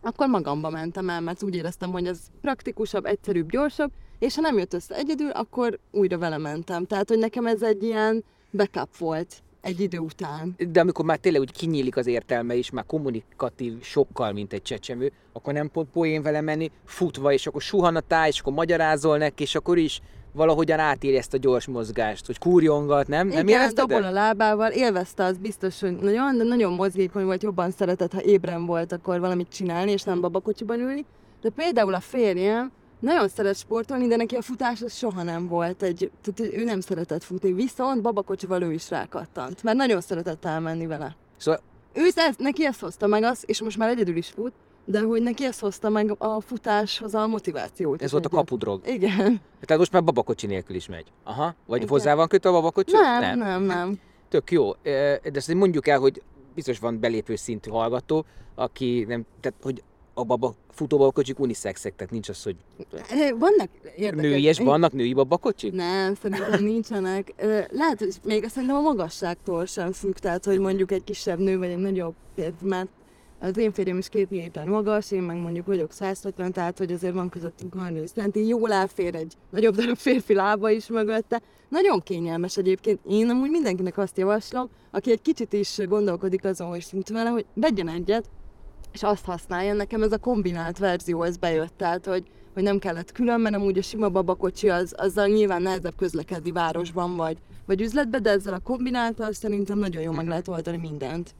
akkor magamba mentem el, mert úgy éreztem, hogy ez praktikusabb, egyszerűbb, gyorsabb, és ha nem jött össze egyedül, akkor újra vele mentem. Tehát, hogy nekem ez egy ilyen backup volt egy idő után. De amikor már tényleg úgy kinyílik az értelme is, már kommunikatív sokkal, mint egy csecsemő, akkor nem pont poén vele menni, futva, és akkor suhan a táj, és akkor magyarázol neki, és akkor is valahogyan átéri ezt a gyors mozgást, hogy kurjongat, nem? Nem Igen, érezted dobol el? a lábával, élvezte az biztos, hogy nagyon, de nagyon mozgékony volt, jobban szeretett, ha ébren volt, akkor valamit csinálni, és nem babakocsiban ülni. De például a férjem nagyon szeret sportolni, de neki a futás az soha nem volt egy, tehát ő nem szeretett futni, viszont babakocsival ő is rákattant, mert nagyon szeretett elmenni vele. Szóval Ő ezt, neki ezt hozta meg az, és most már egyedül is fut, de hogy neki ezt hozta meg a futáshoz a motivációt. ez volt a egyet. kapudrog. Igen. Tehát most már babakocsi nélkül is megy. Aha. Vagy Igen. hozzá van kötve a babakocsi? Nem, nem, nem. nem. Tök jó. De azt mondjuk el, hogy biztos van belépő szintű hallgató, aki nem, tehát hogy a baba, futóbabakocsik unisexek, tehát nincs az, hogy Vannak érdekes... női, és vannak női babakocsik? Nem, szerintem nincsenek. Lehet, hogy még azt szerintem a magasságtól sem függ, tehát hogy mondjuk egy kisebb nő vagy egy nagyobb mert az én férjem is két méter magas, én meg mondjuk vagyok 150, tehát hogy azért van közöttünk 30 centi, jól elfér egy nagyobb darab férfi lába is mögötte. Nagyon kényelmes egyébként. Én amúgy mindenkinek azt javaslom, aki egy kicsit is gondolkodik azon, hogy szint vele, hogy vegyen egyet, és azt használja. Nekem ez a kombinált verzió, ez bejött, tehát hogy, hogy nem kellett külön, mert amúgy a sima babakocsi az, azzal nyilván nehezebb közlekedni városban vagy, vagy üzletbe, de ezzel a kombináltal szerintem nagyon jól meg lehet oldani mindent.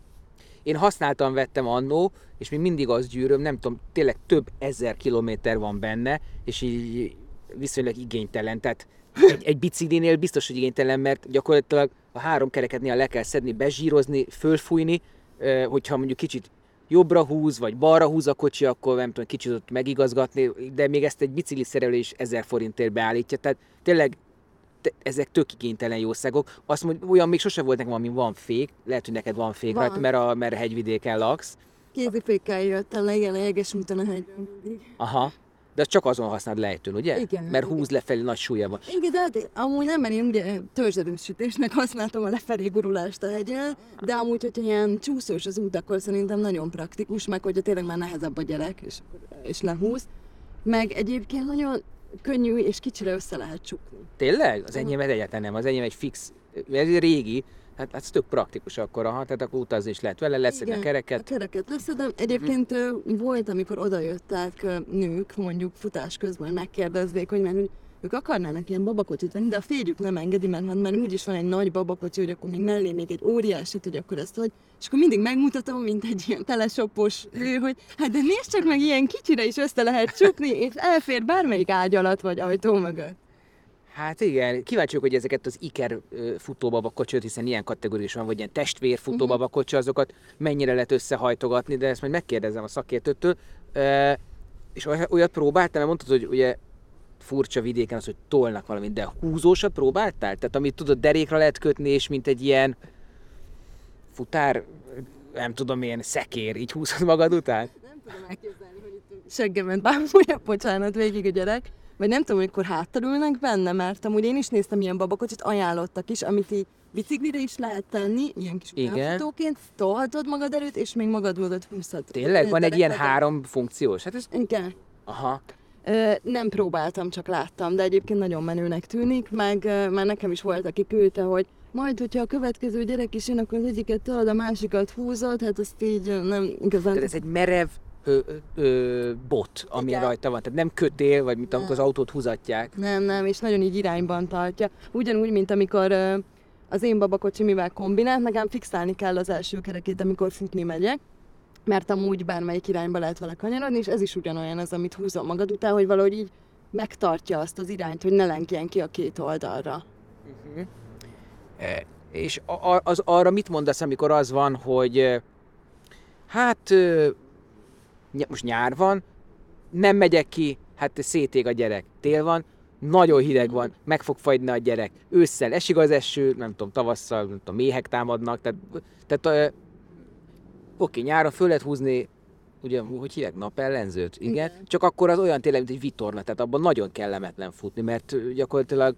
Én használtam, vettem annó, és még mindig az gyűröm, nem tudom, tényleg több ezer kilométer van benne, és így viszonylag igénytelen. Tehát egy, egy biciklinél biztos, hogy igénytelen, mert gyakorlatilag a három kereket néha le kell szedni, bezsírozni, fölfújni, hogyha mondjuk kicsit jobbra húz, vagy balra húz a kocsi, akkor nem tudom, kicsit ott megigazgatni, de még ezt egy bicikli szerelő is ezer forintért beállítja. Tehát tényleg te, ezek tök igénytelen jószágok. Azt mondja, olyan még sose volt nekem, ami van fék, lehet, hogy neked van fék van. rajta, mert a, mert a hegyvidéken laksz. Kézifékkel jöttem le, igen, úton a hegyben. Aha. De csak azon használod lejtőn, ugye? Igen. Mert húz igen. lefelé nagy súlya van. Igen, de hát amúgy nem, mert én ugye törzserősütésnek használtam a lefelé gurulást a hegyen, de amúgy, hogyha ilyen csúszós az út, akkor szerintem nagyon praktikus, meg hogyha tényleg már nehezebb a gyerek, és, és lehúz. Meg egyébként nagyon könnyű és kicsire össze lehet csukni. Tényleg? Az enyém egyáltalán nem, az enyém egy fix, ez régi, Hát, hát ez tök praktikus akkor, aha, tehát akkor utazni is lehet vele, leszedni a kereket. a kereket leszedem. Egyébként hm. volt, amikor odajöttek nők, mondjuk futás közben megkérdezték, hogy mert ők akarnának ilyen babakocsit venni, de a férjük nem engedi, mert, hát mert úgyis van egy nagy babakocsi, hogy akkor még mellé még egy óriásit, hogy akkor ezt hogy, és akkor mindig megmutatom, mint egy ilyen telesopos ő, hogy hát de nézd csak meg, ilyen kicsire is össze lehet csukni, és elfér bármelyik ágy alatt vagy ajtó mögött. Hát igen, kíváncsi hogy ezeket az Iker futóbabakocsit, hiszen ilyen kategóriás van, vagy ilyen testvér futóbabakocsi, mhm. azokat mennyire lehet összehajtogatni, de ezt majd megkérdezem a szakértőtől. E, és olyat próbáltam, mert mondtad, hogy ugye furcsa vidéken az, hogy tolnak valamit, de húzósat próbáltál? Tehát amit tudod, derékra lehet kötni, és mint egy ilyen futár, nem tudom, milyen szekér, így húzod magad után? Nem tudom elképzelni, hogy itt seggemen bámulja, bocsánat, végig a gyerek vagy nem tudom, amikor háttalülnek benne, mert amúgy én is néztem ilyen babakocsit, ajánlottak is, amit így biciklire is lehet tenni, ilyen kis futóként, tolhatod magad előtt, és még magad mögött húzhatod. Tényleg? Van egy ilyen három funkciós? Hát ez... Igen. Aha. Ö, nem próbáltam, csak láttam, de egyébként nagyon menőnek tűnik, meg már nekem is volt, aki küldte, hogy majd, hogyha a következő gyerek is jön, akkor az egyiket tolod, a másikat húzod, hát azt így nem igazán... Tehát ez egy merev ö, ö, bot, ami Igen. rajta van. Tehát nem kötél, vagy mint amikor az autót húzatják. Nem, nem, és nagyon így irányban tartja. Ugyanúgy, mint amikor ö, az én babakocsi, mivel kombinált, nekem fixálni kell az első kerekét, amikor futni megyek mert amúgy bármelyik irányba lehet vele kanyarodni, és ez is ugyanolyan az, amit húzom magad után, hogy valahogy így megtartja azt az irányt, hogy ne lenkjen ki a két oldalra. Uh-huh. E, és a, az, arra mit mondasz, amikor az van, hogy hát most nyár van, nem megyek ki, hát szétég a gyerek. Tél van, nagyon hideg van, meg fog fagyni a gyerek. Ősszel esik az eső, nem tudom, tavasszal, nem tudom, méhek támadnak, tehát, tehát oké, nyáron föl lehet húzni, ugye, hogy hívják, napellenzőt, igen, igen, csak akkor az olyan tényleg, mint egy vitorna, tehát abban nagyon kellemetlen futni, mert gyakorlatilag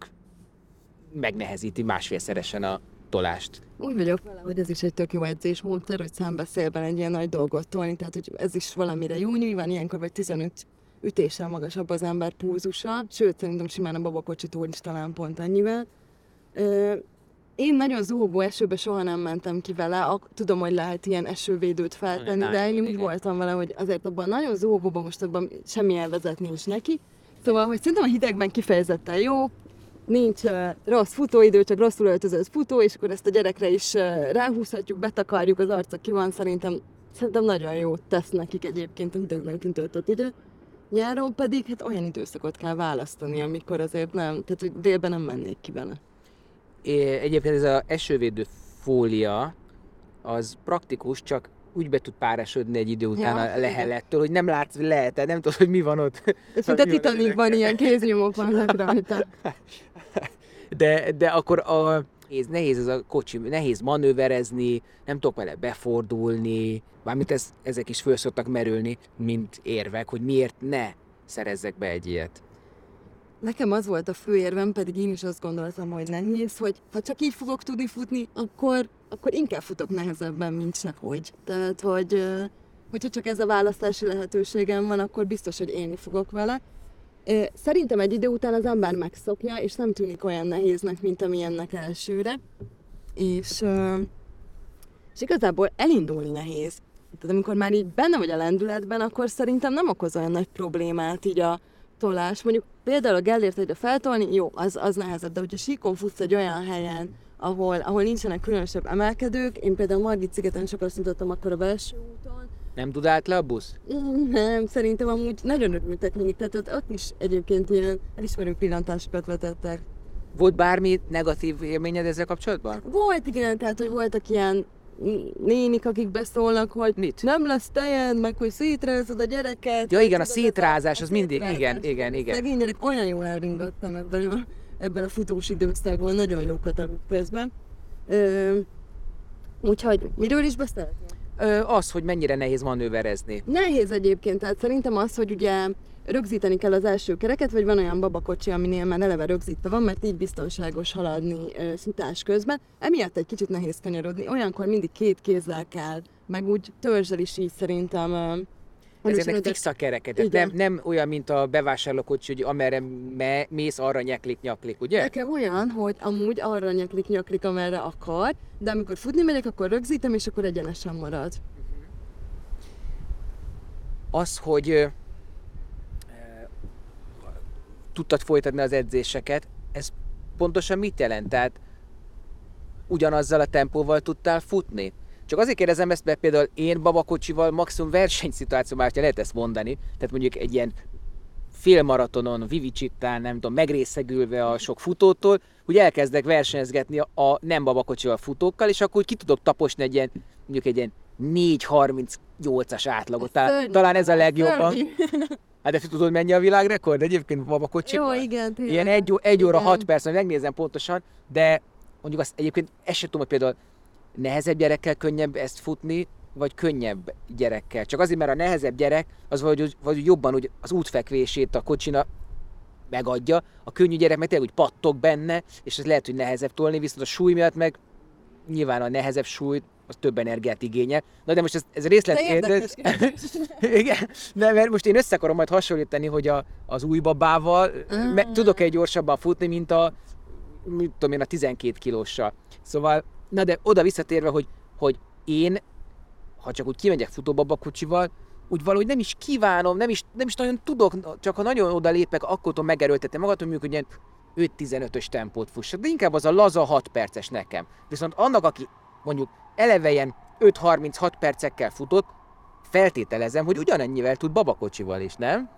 megnehezíti másfélszeresen a tolást. Úgy vagyok vele, hogy ez is egy tök jó edzésmódszer, hogy számbeszélben egy ilyen nagy dolgot tolni, tehát hogy ez is valamire jó, nyilván ilyenkor vagy 15 ütéssel magasabb az ember pulzusa, sőt szerintem simán a babakocsitól is talán pont ennyivel. Én nagyon zúgó esőbe soha nem mentem ki vele, tudom, hogy lehet ilyen esővédőt feltenni, de én úgy voltam vele, hogy azért abban nagyon zúgóban most abban semmi elvezetni is neki. Szóval, hogy szerintem a hidegben kifejezetten jó, nincs rossz futóidő, csak rosszul öltözött futó, és akkor ezt a gyerekre is ráhúzhatjuk, betakarjuk, az arca ki van, szerintem, szerintem nagyon jó tesz nekik egyébként a hidegben töltött idő. Nyáron pedig hát olyan időszakot kell választani, amikor azért nem, tehát hogy délben nem mennék ki vele. É, egyébként ez az esővédő fólia, az praktikus, csak úgy be tud párásodni egy idő után ja, a lehelettől, hogy nem látsz le, tehát nem tudod, hogy mi van ott. És mint a Titanicban ilyen kéznyomok vannak rajta. De, de akkor a, nehéz, nehéz ez a kocsi, nehéz manőverezni, nem tudok vele befordulni, mármint ez, ezek is föl szoktak merülni, mint érvek, hogy miért ne szerezzek be egy ilyet. Nekem az volt a fő érvem, pedig én is azt gondoltam, hogy nehéz, hogy ha csak így fogok tudni futni, akkor, akkor inkább futok nehezebben, mint hogy. Tehát, hogy hogyha csak ez a választási lehetőségem van, akkor biztos, hogy élni fogok vele. Szerintem egy idő után az ember megszokja, és nem tűnik olyan nehéznek, mint amilyennek elsőre. És, és igazából elindulni nehéz. Tehát amikor már így benne vagy a lendületben, akkor szerintem nem okoz olyan nagy problémát így a tolás. Mondjuk például a Gellért egyre feltolni, jó, az, az nehezebb, de hogyha síkon futsz egy olyan helyen, ahol, ahol nincsenek különösebb emelkedők, én például Margit szigeten sokat szintottam akkor a belső úton. Nem dudált le a busz? Nem, szerintem amúgy nagyon örültek még, tehát ott, ott is egyébként ilyen elismerő pillantásokat vetettek. Volt bármi negatív élményed ezzel kapcsolatban? Volt, igen, tehát hogy voltak ilyen nénik, akik beszólnak, hogy Mit? nem lesz tejed, meg hogy szétrázod a gyereket. Ja igen, a szétrázás, az mindig, igen, igen, igen. Szegény gyerek, olyan jól elringattam ebben a, ebben a futós időszakban, nagyon jókat a közben. Ö, úgyhogy miről is beszéltél? Az, hogy mennyire nehéz manőverezni. Nehéz egyébként, tehát szerintem az, hogy ugye rögzíteni kell az első kereket, vagy van olyan babakocsi, aminél már eleve rögzítve van, mert így biztonságos haladni ö, futás közben. Emiatt egy kicsit nehéz kanyarodni. Olyankor mindig két kézzel kell, meg úgy törzsel is így szerintem ö, ezeknek fix a kereket. Nem, nem olyan, mint a bevásárlókocsi, hogy amerre me, mész, arra nyeklik, nyaklik, ugye? Nekem olyan, hogy amúgy arra nyeklik, nyaklik, amerre akar, de amikor futni megyek, akkor rögzítem, és akkor egyenesen marad. Az, hogy tudtad folytatni az edzéseket, ez pontosan mit jelent? Tehát ugyanazzal a tempóval tudtál futni? Csak azért kérdezem ezt, mert például én babakocsival maximum versenyszituációban, már lehet ezt mondani, tehát mondjuk egy ilyen félmaratonon, vivicsittán, nem tudom, megrészegülve a sok futótól, hogy elkezdek versenyezgetni a nem babakocsival futókkal, és akkor ki tudok taposni egy ilyen, mondjuk egy ilyen 4.38-as átlagot. Talán, talán ez a legjobban. Hát de tudod, mennyi a világrekord egyébként babakocsi? Jó, igen. Tényleg. Ilyen egy, egy óra, hat perc, megnézem pontosan, de mondjuk azt egyébként ezt sem tudom, hogy például nehezebb gyerekkel könnyebb ezt futni, vagy könnyebb gyerekkel. Csak azért, mert a nehezebb gyerek az vagy, vagy jobban úgy az útfekvését a kocsina megadja, a könnyű gyerek meg tényleg úgy pattog benne, és ez lehet, hogy nehezebb tolni, viszont a súly miatt meg nyilván a nehezebb súly az több energiát igényel. Na de most ez, ez részlet kérdés. Igen, de mert most én össze akarom majd hasonlítani, hogy a, az új babával uh. me, tudok egy gyorsabban futni, mint a, mit tudom én, a 12 kilóssal. Szóval, na de oda visszatérve, hogy, hogy én, ha csak úgy kimegyek futóbabakocsival, úgy valahogy nem is kívánom, nem is, nem is nagyon tudok, csak ha nagyon oda lépek, akkor tudom megerőltetni magam, hogy mondjuk, ilyen 5-15-ös tempót fussak, de inkább az a laza 6 perces nekem. Viszont annak, aki mondjuk eleve ilyen 5-36 percekkel futott, feltételezem, hogy ugyanennyivel tud babakocsival is, nem?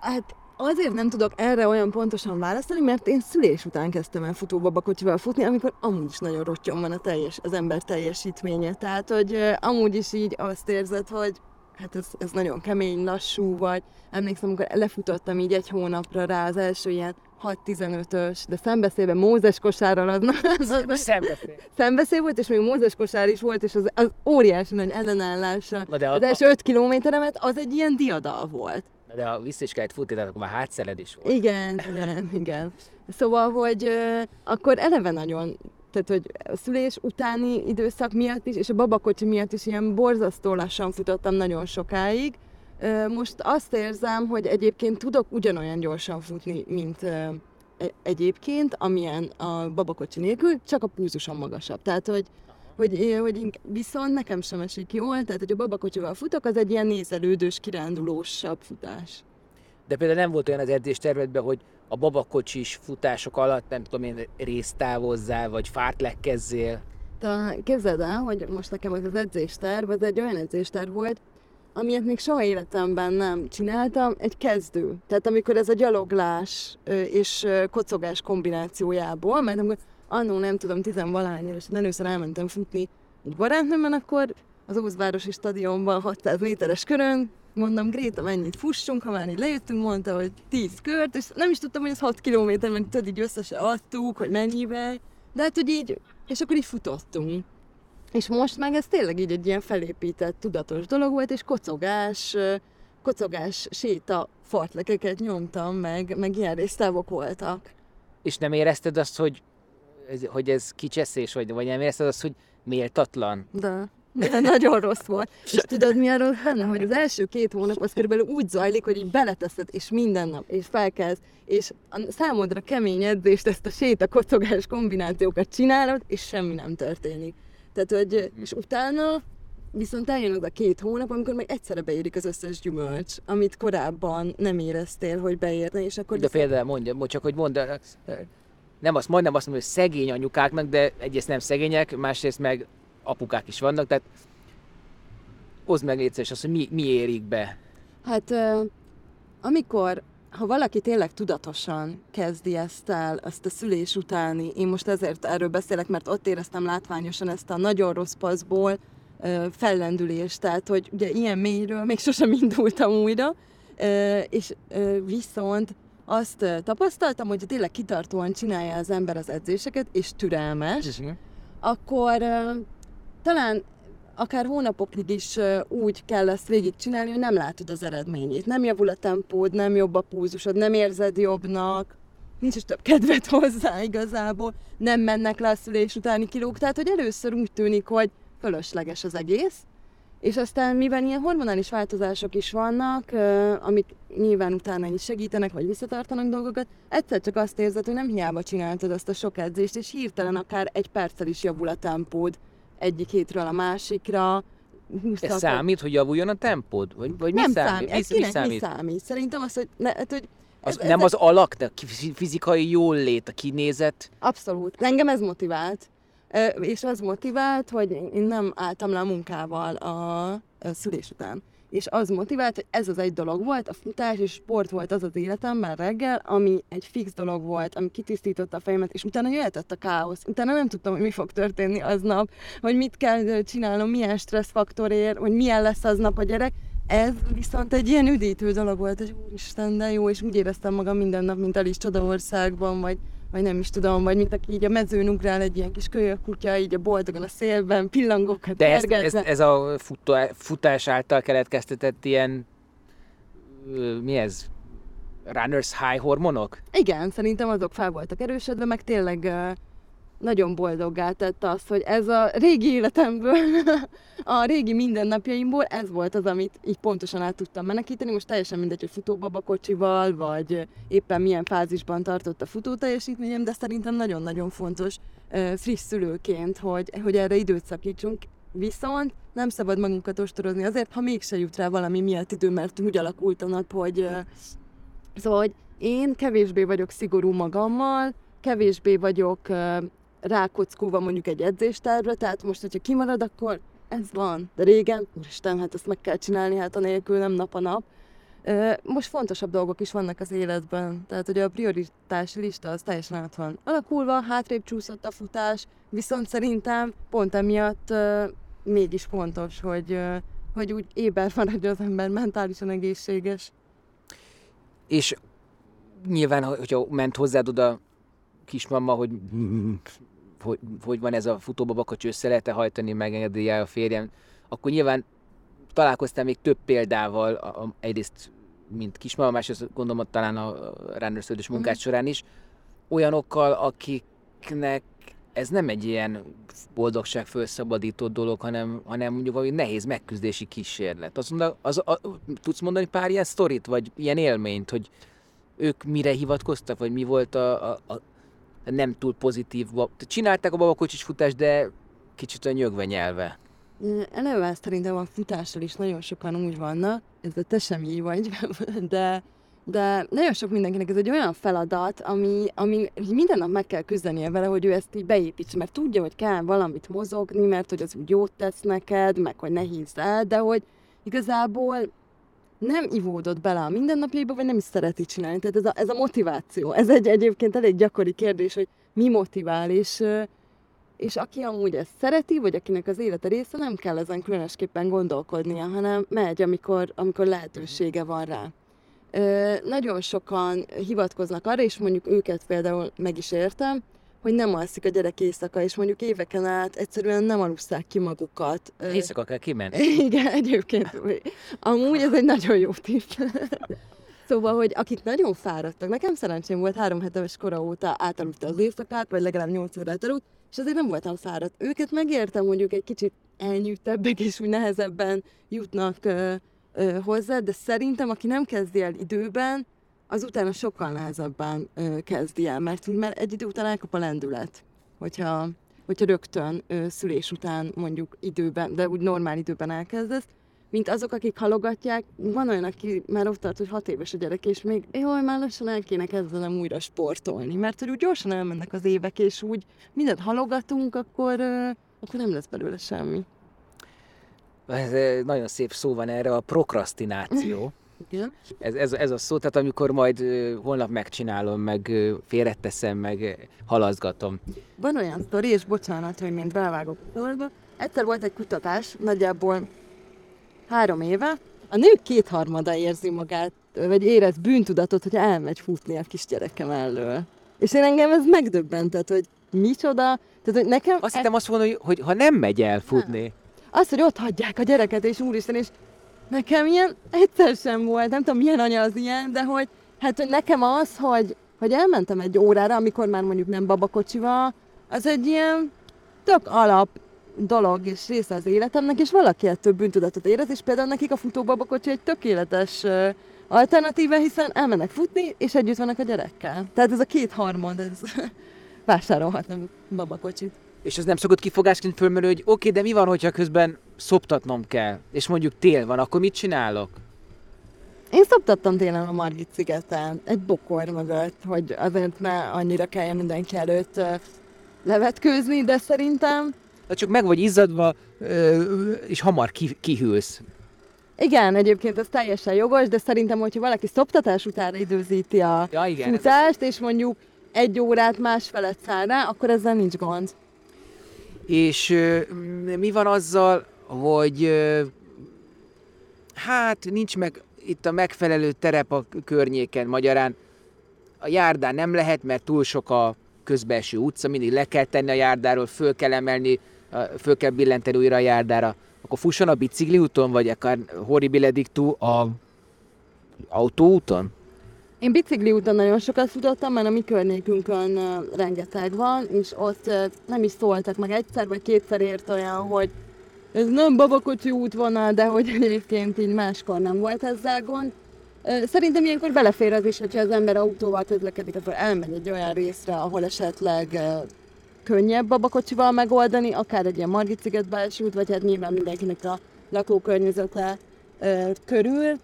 Hát azért nem tudok erre olyan pontosan választani, mert én szülés után kezdtem el futóbabakocsival futni, amikor amúgy is nagyon rottyon van a teljes, az ember teljesítménye. Tehát, hogy amúgy is így azt érzed, hogy hát ez, ez nagyon kemény, lassú vagy. Emlékszem, amikor lefutottam így egy hónapra rá az első ilyen 6-15-ös, de szembeszélve Mózes kosárral az, az szembeszél. szembeszél volt, és még Mózes kosár is volt, és az, az óriási nagy ellenállása. Na de a, az első 5 kilométeremet az egy ilyen diadal volt. De ha vissza is kellett futni, akkor már hátszeled is volt. Igen, igen, igen. Szóval, hogy uh, akkor eleve nagyon tehát hogy a szülés utáni időszak miatt is, és a babakocsi miatt is ilyen borzasztó lassan futottam nagyon sokáig. Most azt érzem, hogy egyébként tudok ugyanolyan gyorsan futni, mint e, egyébként, amilyen a babakocsi nélkül, csak a púzusom magasabb. Tehát, hogy hogy, hogy viszont nekem sem esik jól, tehát hogy a babakocsival futok, az egy ilyen nézelődős, kirándulósabb futás. De például nem volt olyan az edzéstervedben, hogy a babakocsis futások alatt, nem tudom én, részt távozzál, vagy fárt lekkezzél? Te képzeld el, hogy most nekem az, az edzésterv, az egy olyan edzésterv volt, amilyet még soha életemben nem csináltam, egy kezdő. Tehát amikor ez a gyaloglás és kocogás kombinációjából, mert amikor annó nem tudom, tizenvalány és először elmentem futni egy barátnőmmel, akkor az Ózvárosi stadionban 600 méteres körön mondom, Gréta, mennyit fussunk, ha már így lejöttünk, mondta, hogy 10 kört, és nem is tudtam, hogy ez 6 kilométer, mert tudod, így összesen adtuk, hogy mennyivel, de hát, hogy így, és akkor így futottunk. És most meg ez tényleg így egy ilyen felépített, tudatos dolog volt, és kocogás, kocogás, séta, fartlekeket nyomtam, meg, meg ilyen résztávok voltak. És nem érezted azt, hogy, hogy ez kicseszés, vagy, vagy nem érezted azt, hogy méltatlan? De. de nagyon rossz volt. És tudod, mi arról benne, hogy az első két hónap az körülbelül úgy zajlik, hogy így beleteszed, és minden nap, és felkezd, és a számodra kemény edzést, ezt a sétakocogás kombinációkat csinálod, és semmi nem történik. Tehát, hogy, és utána viszont eljön az a két hónap, amikor meg egyszerre beérik az összes gyümölcs, amit korábban nem éreztél, hogy beérne, és akkor... De például mondja, csak hogy mondd, nem azt majdnem azt mondom, hogy szegény anyukáknak, de egyrészt nem szegények, másrészt meg apukák is vannak, tehát hozd meg egyszer azt, hogy mi, mi érik be. Hát amikor ha valaki tényleg tudatosan kezdi ezt el, ezt a szülés utáni, én most ezért erről beszélek, mert ott éreztem látványosan ezt a nagyon rossz paszból fellendülést, tehát hogy ugye ilyen mélyről még sosem indultam újra, és viszont azt tapasztaltam, hogy tényleg kitartóan csinálja az ember az edzéseket, és türelmes, akkor talán akár hónapokig is úgy kell ezt végigcsinálni, hogy nem látod az eredményét. Nem javul a tempód, nem jobb a púzusod, nem érzed jobbnak, nincs is több kedved hozzá igazából, nem mennek le a szülés utáni kilók, tehát hogy először úgy tűnik, hogy fölösleges az egész, és aztán, mivel ilyen hormonális változások is vannak, amik nyilván utána is segítenek, vagy visszatartanak dolgokat, egyszer csak azt érzed, hogy nem hiába csináltad azt a sok edzést, és hirtelen akár egy perccel is javul a tempód egyik hétről a másikra. Ez számít, hogy javuljon a tempód? Vagy, vagy nem mi számít? számít? Ez mi, mi, számít? mi számít? Szerintem az, hogy, ne, hát, hogy az, ez, nem ez az alak, de a fizikai jól lét, a kinézet? Abszolút. Engem ez motivált és az motivált, hogy én nem álltam le a munkával a szülés után. És az motivált, hogy ez az egy dolog volt, a futás és sport volt az az életemben reggel, ami egy fix dolog volt, ami kitisztította a fejemet, és utána jöhetett a káosz. Utána nem tudtam, hogy mi fog történni aznap, hogy mit kell csinálnom, milyen stresszfaktor ér, hogy milyen lesz aznap a gyerek. Ez viszont egy ilyen üdítő dolog volt, hogy úristen, de jó, és úgy éreztem magam minden nap, mint Alice Csodaországban, vagy vagy nem is tudom, vagy mint aki így a mezőn ugrál egy ilyen kis kölyök kutya, így a boldogan a szélben, pillangókat De ez, ez, ez, a futás által keletkeztetett ilyen, mi ez? Runners high hormonok? Igen, szerintem azok fel voltak erősödve, meg tényleg nagyon boldoggá tett az, hogy ez a régi életemből, a régi mindennapjaimból ez volt az, amit így pontosan át tudtam menekíteni. Most teljesen mindegy, hogy futóbabakocsival, vagy éppen milyen fázisban tartott a futó teljesítményem, de szerintem nagyon-nagyon fontos friss szülőként, hogy, hogy erre időt szakítsunk. Viszont nem szabad magunkat ostorozni azért, ha mégse jut rá valami miatt idő, mert úgy alakult a nap, hogy Szóval, hogy én kevésbé vagyok szigorú magammal, kevésbé vagyok rákockulva mondjuk egy edzéstervre, tehát most, hogyha kimarad, akkor ez van. De régen, úristen, hát ezt meg kell csinálni, hát anélkül nem nap a nap. Most fontosabb dolgok is vannak az életben, tehát hogy a prioritási lista az teljesen át van alakulva, hátrébb csúszott a futás, viszont szerintem pont emiatt mégis fontos, hogy, hogy úgy éber maradjon az ember, mentálisan egészséges. És nyilván, hogyha ment hozzád oda kismama, hogy hogy, hogy van ez a futóba hogy össze lehet-e hajtani, megengedélye a férjem, akkor nyilván találkoztam még több példával, a, a, egyrészt mint kismama, másrészt gondolom talán a rendőrsződős munkás mm. során is, olyanokkal, akiknek ez nem egy ilyen boldogság felszabadító dolog, hanem, hanem mondjuk valami nehéz megküzdési kísérlet. Azt mondta, az, a, tudsz mondani pár ilyen sztorit, vagy ilyen élményt, hogy ők mire hivatkoztak, vagy mi volt a, a, a nem túl pozitív. Csinálták a babakocsis futást, de kicsit a nyögve nyelve. Eleve szerintem a futással is nagyon sokan úgy vannak, ez te sem így vagy, de, de nagyon sok mindenkinek ez egy olyan feladat, ami, ami minden nap meg kell küzdenie vele, hogy ő ezt így beépítse, mert tudja, hogy kell valamit mozogni, mert hogy az úgy jót tesz neked, meg hogy ne hízd el, de hogy igazából nem ivódott bele a mindennapjaiba, vagy nem is szereti csinálni. Tehát ez a, ez a motiváció. Ez egy egyébként elég gyakori kérdés, hogy mi motivál, és, és aki amúgy ezt szereti, vagy akinek az élete része, nem kell ezen különösképpen gondolkodnia, hanem megy, amikor, amikor lehetősége van rá. Nagyon sokan hivatkoznak arra, és mondjuk őket például meg is értem, hogy nem alszik a gyerek éjszaka, és mondjuk éveken át egyszerűen nem alusszák ki magukat. Éjszaka kell kimenni. Igen, egyébként. Amúgy ez egy nagyon jó tipp. Szóval, hogy akik nagyon fáradtak, nekem szerencsém volt három hetes kora óta átaludta az éjszakát, vagy legalább nyolc órát aludt, és azért nem voltam fáradt. Őket megértem mondjuk egy kicsit elnyűjtebbek, és úgy nehezebben jutnak ö, ö, hozzá, de szerintem, aki nem kezdi el időben, az utána sokkal nehezebben ö, kezdi el, mert, mert egy idő után elkap a lendület, hogyha, hogyha rögtön ö, szülés után mondjuk időben, de úgy normál időben elkezdesz, mint azok, akik halogatják. Van olyan, aki már ott tart, hogy hat éves a gyerek, és még jaj, már lassan el kéne kezdenem újra sportolni, mert hogy úgy gyorsan elmennek az évek, és úgy mindent halogatunk, akkor, akkor nem lesz belőle semmi. Ez nagyon szép szó van erre, a prokrastináció. Igen. Ez, ez, ez a szó, tehát amikor majd holnap megcsinálom, meg félreteszem, meg ö, halaszgatom. Van olyan sztori, és bocsánat, hogy mint belevágok a dolgba. Egyszer volt egy kutatás, nagyjából három éve. A nők kétharmada érzi magát, vagy érez bűntudatot, hogy elmegy futni a kisgyerekem elől. És én engem ez megdöbbentett, hogy micsoda. Tehát, hogy nekem Azt hittem azt mondani, hogy, hogy ha nem megy el futni, az, hogy ott hagyják a gyereket, és úristen, és nekem ilyen egyszer sem volt, nem tudom milyen anya az ilyen, de hogy hát hogy nekem az, hogy, hogy elmentem egy órára, amikor már mondjuk nem babakocsival, az egy ilyen tök alap dolog és része az életemnek, és valaki ettől bűntudatot érez, és például nekik a futóbabakocsi egy tökéletes alternatíva, hiszen elmennek futni, és együtt vannak a gyerekkel. Tehát ez a két harmad, ez vásárolhatnak babakocsit. És az nem szokott kifogásként fölmerülni, hogy oké, okay, de mi van, hogyha közben szoptatnom kell, és mondjuk tél van, akkor mit csinálok? Én szoptattam télen a Margit szigeten, egy bokor mögött, hogy azért ne annyira kelljen mindenki előtt levetkőzni, de szerintem De csak meg vagy izzadva, és hamar ki, kihűlsz. igen, egyébként ez teljesen jogos, de szerintem, hogyha valaki szoptatás után időzíti a Ja, igen. ez- futást, és mondjuk egy órát másfelet száll rá, akkor ezzel nincs gond. És mi van azzal, hogy hát nincs meg itt a megfelelő terep a környéken, magyarán a járdán nem lehet, mert túl sok a közbelső utca, mindig le kell tenni a járdáról, föl kell emelni, föl kell billenteni újra a járdára. Akkor fusson a bicikliúton, vagy akár horribile dictu a autóúton? Én bicikli úton nagyon sokat futottam, mert a mi környékünkön rengeteg van, és ott nem is szóltak meg egyszer vagy kétszer ért olyan, hogy ez nem babakocsi útvonal, de hogy egyébként így máskor nem volt ezzel gond. Szerintem ilyenkor belefér az is, hogyha az ember autóval közlekedik, akkor elmegy egy olyan részre, ahol esetleg könnyebb babakocsival megoldani, akár egy ilyen Margit sziget út, vagy hát nyilván mindenkinek a lakókörnyezete körül.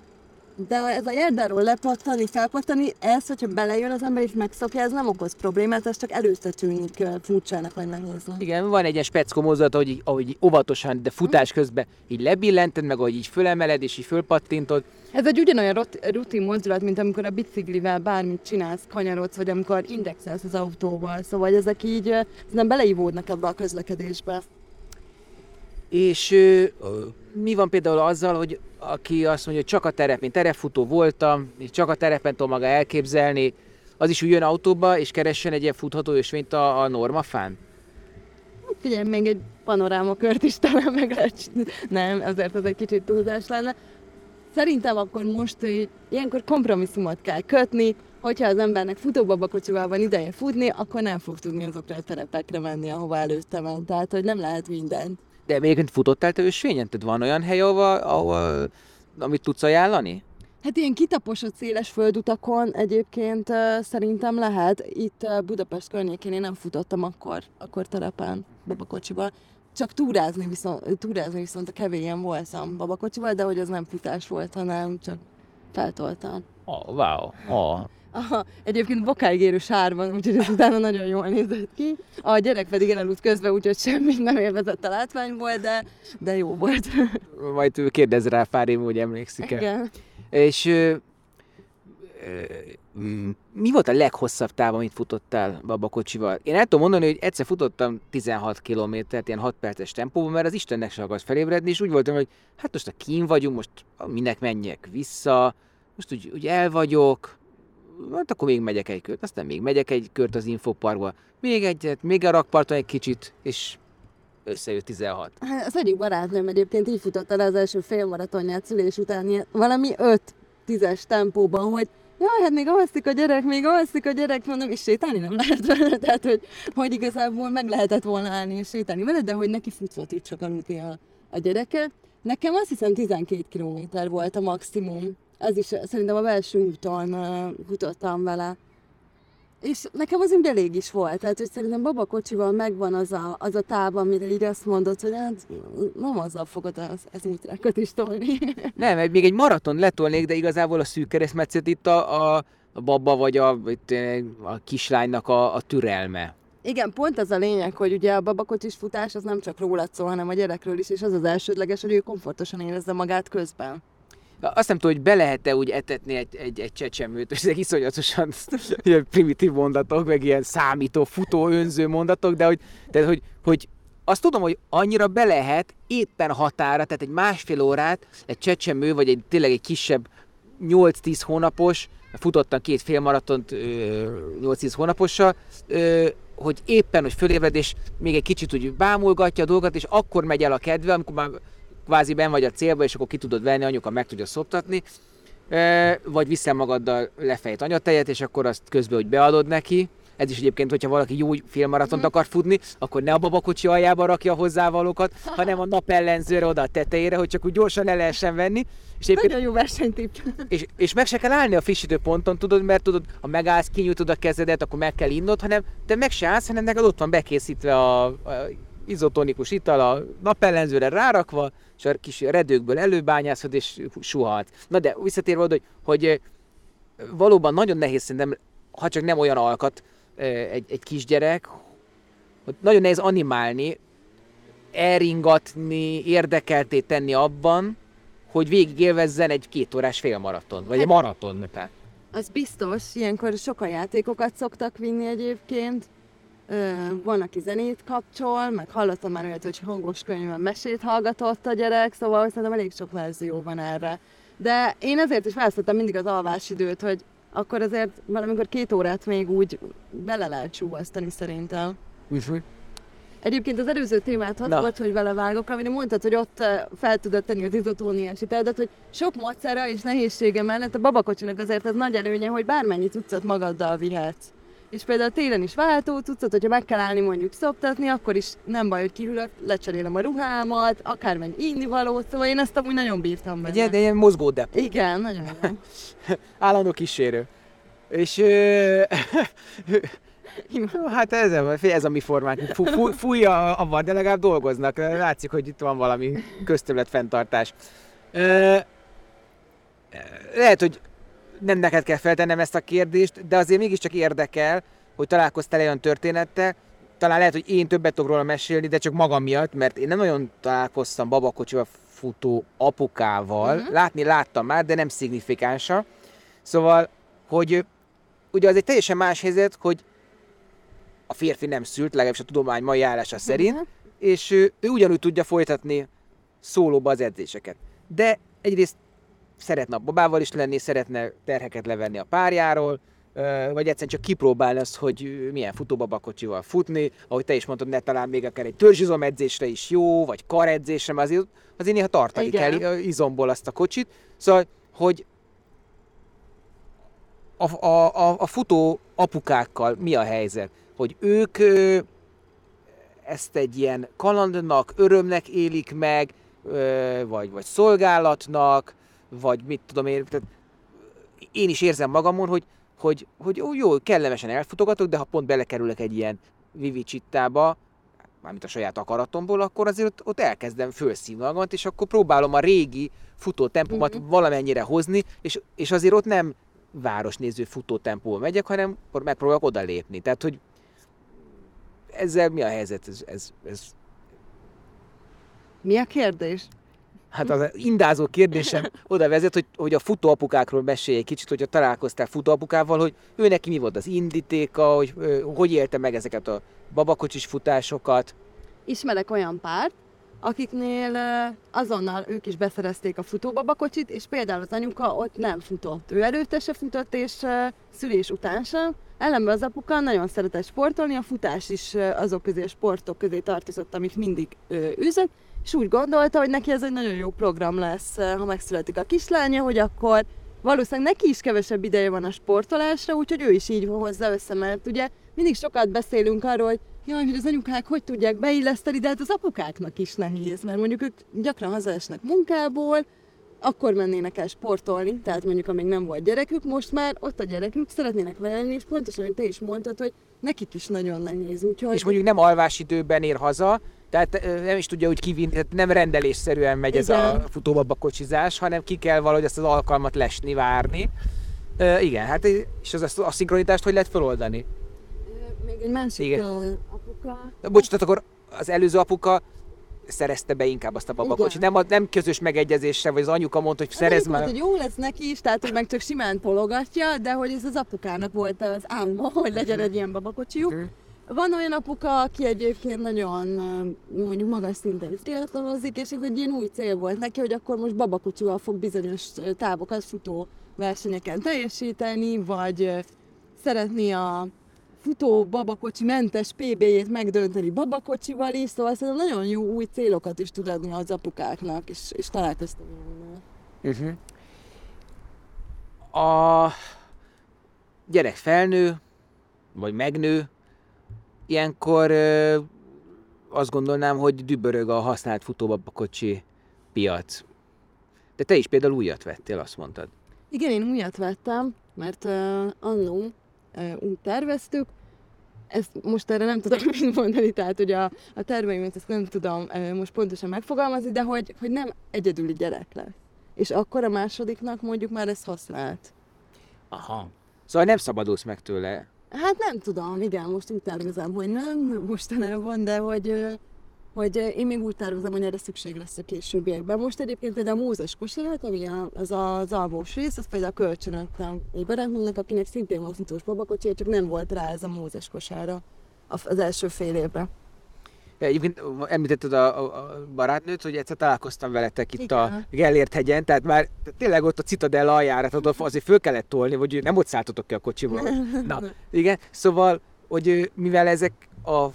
De ez a járdáról lepattani, felpattani, ez, hogyha belejön az ember és megszokja, ez nem okoz problémát, ez csak előtte tűnik furcsának vagy nehéznek. Igen, van egy ilyen speckó mozdulat, ahogy, így- ahogy így óvatosan, de futás közben így lebillented, meg ahogy így fölemeled, és így fölpattintod. Ez egy ugyanolyan rot- rutin mozdulat, mint amikor a biciklivel bármit csinálsz, kanyarodsz, vagy amikor indexelsz az autóval. Szóval ezek így nem beleivódnak ebbe a közlekedésbe. És mi van például azzal, hogy aki azt mondja, hogy csak a terep, én terepfutó voltam, és csak a terepen tudom maga elképzelni, az is úgy jön autóba, és keressen egy ilyen futható ösvényt a, a normafán? Figyelj, még egy panorámakört is talán meg lehet. Nem, azért ez egy kicsit túlzás lenne. Szerintem akkor most így, ilyenkor kompromisszumot kell kötni, hogyha az embernek futóbabakocsival van ideje futni, akkor nem fog tudni azokra a terepekre menni, ahova előtte ment. Tehát, hogy nem lehet mindent. De egyébként futottál te ösvényen? Tehát van olyan hely, ahova, ahova amit tudsz ajánlani? Hát ilyen kitaposott széles földutakon egyébként uh, szerintem lehet. Itt uh, Budapest környékén én nem futottam akkor, akkor terepen babakocsival. Csak túrázni viszont, túrázni viszont a kevélyen voltam babakocsival, de hogy az nem futás volt, hanem csak feltoltam. Oh, wow. Oh. Aha, egyébként bokáig érő sár van, úgyhogy ez utána nagyon jól nézett ki. A gyerek pedig elaludt közben, úgyhogy semmit nem élvezett a látványból, de, de jó volt. Majd kérdez rá pár év, hogy emlékszik-e. Igen. És ö, ö, mm, mi volt a leghosszabb táv, amit futottál babakocsival? Én el tudom mondani, hogy egyszer futottam 16 kilométert, ilyen 6 perces tempóban, mert az Istennek se akart felébredni, és úgy voltam, hogy hát most a kín vagyunk, most minek menjek vissza, most úgy, úgy el vagyok, hát akkor még megyek egy kört, aztán még megyek egy kört az infoparkba, még egyet, még a rakparton egy kicsit, és összejött 16. Hát, Az egyik barátnőm egyébként így futott el az első félmaratonját szülés után, valami öt tízes tempóban, hogy jaj, hát még alszik a gyerek, még alszik a gyerek, mondom, és sétálni nem lehet vele, tehát hogy, hogy igazából meg lehetett volna állni és sétálni vele, de hogy neki futott itt csak aludni a, a gyereke. Nekem azt hiszem 12 km volt a maximum. Ez is szerintem a belső úton futottam vele. És nekem az úgy elég is volt, tehát hogy szerintem babakocsival megvan az a, az a táv, amire így azt mondod, hogy hát nem azzal fogod az, útrákat is tolni. Nem, még egy maraton letolnék, de igazából a szűk keresztmetszet itt a, a, a baba vagy a, a kislánynak a, a türelme. Igen, pont az a lényeg, hogy ugye a babakocsis futás az nem csak rólad szól, hanem a gyerekről is, és az az elsődleges, hogy ő komfortosan érezze magát közben. Azt nem tudom, hogy be lehet-e úgy etetni egy, egy, egy csecsemőt, és ezek iszonyatosan ilyen primitív mondatok, meg ilyen számító, futó, önző mondatok, de hogy, de hogy, hogy azt tudom, hogy annyira be lehet éppen határa, tehát egy másfél órát egy csecsemő, vagy egy tényleg egy kisebb 8-10 hónapos, futottam két félmaratont 8-10 hónapossal, hogy éppen, hogy fölébred, és még egy kicsit úgy bámulgatja a dolgot, és akkor megy el a kedve, amikor már kvázi ben vagy a célba, és akkor ki tudod venni, anyuka meg tudja szoptatni, vagy viszel magaddal lefejt anyatejet, és akkor azt közben, hogy beadod neki. Ez is egyébként, hogyha valaki jó félmaratont mm. akar futni, akkor ne a babakocsi aljába rakja hozzávalókat, hanem a napellenzőre oda a tetejére, hogy csak úgy gyorsan le lehessen venni. És egyébként, Nagyon jó versenytip. És, és meg se kell állni a frissítő ponton, tudod, mert tudod, ha megállsz, kinyújtod a kezedet, akkor meg kell innod, hanem te meg se állsz, hanem neked ott van bekészítve a, a izotonikus ital a napellenzőre rárakva, és a kis redőkből előbányászod, és suhat. Na de visszatérve oda, hogy, hogy valóban nagyon nehéz szerintem, ha csak nem olyan alkat egy, egy kisgyerek, hogy nagyon nehéz animálni, elringatni, érdekelté tenni abban, hogy végig élvezzen egy két órás félmaraton, vagy egy hát, maraton. Az biztos, ilyenkor sokan játékokat szoktak vinni egyébként, van, aki zenét kapcsol, meg hallottam már olyat, hogy hangos könyvben mesét hallgatott a gyerek, szóval szerintem elég sok verzió van erre. De én ezért is választottam mindig az alvásidőt, hogy akkor azért valamikor két órát még úgy bele lehet csúvasztani szerintem. Úgyhogy? Egyébként az előző témát hadd volt, hogy vele vágok, amit mondtad, hogy ott fel tudod tenni az izotóniás hiteledet, hogy sok macera és nehézsége mellett a babakocsinak azért az nagy előnye, hogy bármennyi cuccot magaddal vihetsz és például télen is váltó cuccot, hogyha meg kell állni mondjuk szoptatni, akkor is nem baj, hogy kiülök, lecserélem a ruhámat, akár menj való, szóval én ezt amúgy nagyon bírtam benne. Egy ilyen mozgódepp. Igen, nagyon. Állandó kísérő. És ö, hát ez, ez a mi formánk. Fú, fújja a de legalább dolgoznak. Látszik, hogy itt van valami köztöblet fenntartás. Ö, lehet, hogy nem neked kell feltennem ezt a kérdést, de azért mégiscsak érdekel, hogy találkoztál olyan történettel, talán lehet, hogy én többet tudok róla mesélni, de csak magam miatt, mert én nem nagyon találkoztam babakocsival futó apukával. Uh-huh. Látni láttam már, de nem szignifikánsa. Szóval, hogy ugye az egy teljesen más helyzet, hogy a férfi nem szült, legalábbis a tudomány mai állása uh-huh. szerint, és ő, ő ugyanúgy tudja folytatni szólóba az edzéseket. De egyrészt szeretne a babával is lenni, szeretne terheket levenni a párjáról, vagy egyszerűen csak kipróbálni azt, hogy milyen futóbabakocsival futni, ahogy te is mondtad, ne talán még akár egy törzsizom edzésre is jó, vagy karedzésre, mert azért, azért néha tartani Igen. kell izomból azt a kocsit. Szóval, hogy a, a, a, a futó apukákkal mi a helyzet? Hogy ők ezt egy ilyen kalandnak, örömnek élik meg, vagy, vagy szolgálatnak, vagy mit tudom én, tehát én is érzem magamon, hogy, hogy, hogy ó, jó, kellemesen elfutogatok, de ha pont belekerülök egy ilyen vivicsittába, mármint a saját akaratomból, akkor azért ott, ott elkezdem fölszívni magamat, és akkor próbálom a régi futó tempomat mm-hmm. valamennyire hozni, és, és azért ott nem városnéző futó megyek, hanem megpróbálok odalépni. Tehát, hogy ezzel mi a helyzet? Ez, ez, ez... Mi a kérdés? Hát az indázó kérdésem oda vezet, hogy, hogy a futóapukákról mesélj egy kicsit, hogyha találkoztál futóapukával, hogy ő neki mi volt az indítéka, hogy hogy élte meg ezeket a babakocsis futásokat. Ismerek olyan párt, akiknél azonnal ők is beszerezték a futóbabakocsit, és például az anyuka ott nem futott. Ő előtte se futott, és szülés után sem. Ellenben az apuka nagyon szeretett sportolni, a futás is azok közé a sportok közé tartozott, amit mindig űzött, és úgy gondolta, hogy neki ez egy nagyon jó program lesz, ha megszületik a kislánya, hogy akkor valószínűleg neki is kevesebb ideje van a sportolásra, úgyhogy ő is így hozza össze, mert ugye mindig sokat beszélünk arról, hogy jaj, hogy az anyukák hogy tudják beilleszteni, de hát az apukáknak is nehéz, mert mondjuk ők gyakran hazaesnek munkából, akkor mennének el sportolni, tehát mondjuk amíg nem volt gyerekük, most már ott a gyerekük, szeretnének velni, és pontosan, hogy te is mondtad, hogy nekik is nagyon nehéz. Úgyhogy... És mondjuk nem alvásidőben ér haza, tehát nem is tudja úgy kivinni, tehát nem rendelésszerűen megy Igen. ez a futóbabakocsizás, hanem ki kell valahogy ezt az alkalmat lesni, várni. Uh, igen, hát és az a, szinkronitást hogy lehet feloldani? Még egy másik igen. apuka. Bocs, tehát akkor az előző apuka szerezte be inkább azt a babakocsit. Nem, a, nem közös megegyezésre, vagy az anyuka mondta, hogy szerez már. hogy jó lesz neki is, tehát hogy meg csak simán tologatja, de hogy ez az apukának volt az álma, hogy legyen egy ilyen babakocsiuk. Hmm. Van olyan apuka, aki egyébként nagyon mondjuk magas szinten triatlonozik, és ez egy ilyen új cél volt neki, hogy akkor most babakocsival fog bizonyos távokat futó versenyeken teljesíteni, vagy szeretni a futó babakocsi mentes PB-jét megdönteni babakocsival is, szóval szerintem nagyon jó új célokat is tud adni az apukáknak, és, és találkoztam uh-huh. A gyerek felnő, vagy megnő, ilyenkor ö, azt gondolnám, hogy dübörög a használt futóbabakocsi piac. De te is például újat vettél, azt mondtad. Igen, én újat vettem, mert uh, annó úgy terveztük, ezt most erre nem tudom mit mondani, tehát hogy a, a terveimet ezt nem tudom most pontosan megfogalmazni, de hogy, hogy nem egyedüli gyerek lesz. És akkor a másodiknak mondjuk már ez használt. Aha. Szóval nem szabadulsz meg tőle. Hát nem tudom, igen, most úgy tervezem, hogy nem mostanában, de hogy hogy én még úgy tervezem, hogy erre szükség lesz a későbbiekben. Most egyébként például a mózes kosarat, ami az az alvós rész, az például kölcsönöttem egy barátnőnek, akinek szintén van futós babakocsi, csak nem volt rá ez a mózes kosára az első fél évben. Egyébként említetted a, a, barátnőt, hogy egyszer találkoztam veletek itt Igen. a Gellért hegyen, tehát már tényleg ott a Citadella aljára, tehát azért föl kellett tolni, vagy nem ott szálltatok ki a kocsiból. Na, igen, szóval, hogy mivel ezek a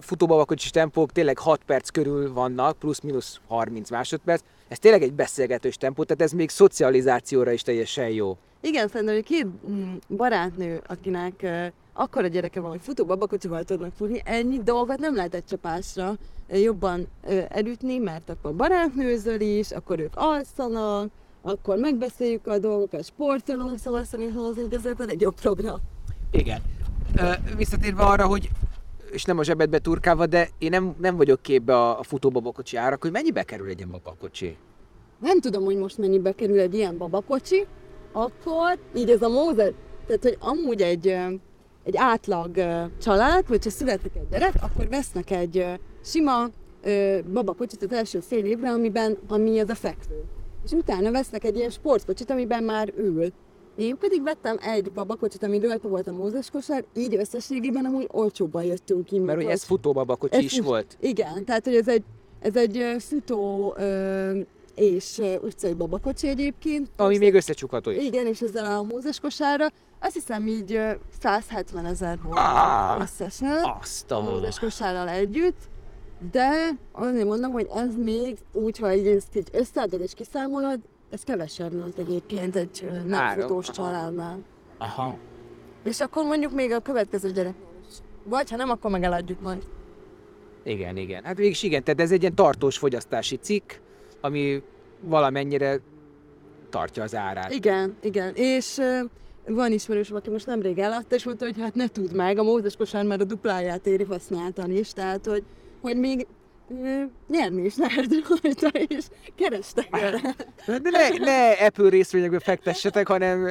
futóbabakocsis tempók tényleg 6 perc körül vannak, plusz-minusz 30 másodperc. Ez tényleg egy beszélgetős tempó, tehát ez még szocializációra is teljesen jó. Igen, szerintem, hogy két mm, barátnő, akinek uh, akkora gyereke van, hogy futóbabakocsival tudnak futni, ennyi dolgot nem lehet egy csapásra jobban uh, elütni, mert akkor barátnőzöl is, akkor ők alszanak, akkor megbeszéljük a dolgokat, sportolunk, szóval szerintem az egy jobb program. Igen. Visszatérve arra, hogy és nem a zsebedbe turkálva, de én nem, nem vagyok képbe a, a futóbabakocsi árak, hogy mennyibe kerül egy ilyen babakocsi? Nem tudom, hogy most mennyibe kerül egy ilyen babakocsi, akkor így ez a mózet, tehát hogy amúgy egy, egy átlag család, hogyha születik egy gyerek, akkor vesznek egy sima babakocsit az első fél évre, amiben, ami az a fekvő. És utána vesznek egy ilyen sportkocsit, amiben már ül. Én pedig vettem egy babakocsit, ami rajta volt a mózes kosár, így összességében amúgy olcsóbban jöttünk ki. Mert hogy ez babakocsi ez is fut, volt? Igen, tehát hogy ez egy, ez egy futó ö, és utcai babakocsi egyébként. Ami még összecsukható is. Igen, és ezzel a mózes kosárra azt hiszem így 170 ezer volt ah, összesen. Azt a mózes kosárral együtt. De azért mondom, hogy ez még úgy, ha így így összeadod és kiszámolod, ez kevesebb, mint egyébként egy nem futós családnál. Aha. És akkor mondjuk még a következő gyerek. Vagy ha nem, akkor meg eladjuk majd. Igen, igen. Hát mégis igen, tehát ez egy ilyen tartós fogyasztási cikk, ami valamennyire tartja az árát. Igen, igen. És van ismerős, aki most nemrég eladta, és mondta, hogy hát ne tud meg, a mózes kosár már a dupláját éri használtan is, tehát hogy, hogy még nyerni is lehet rajta, és kerestek vele. De ne, ne Apple részvényekbe fektessetek, hanem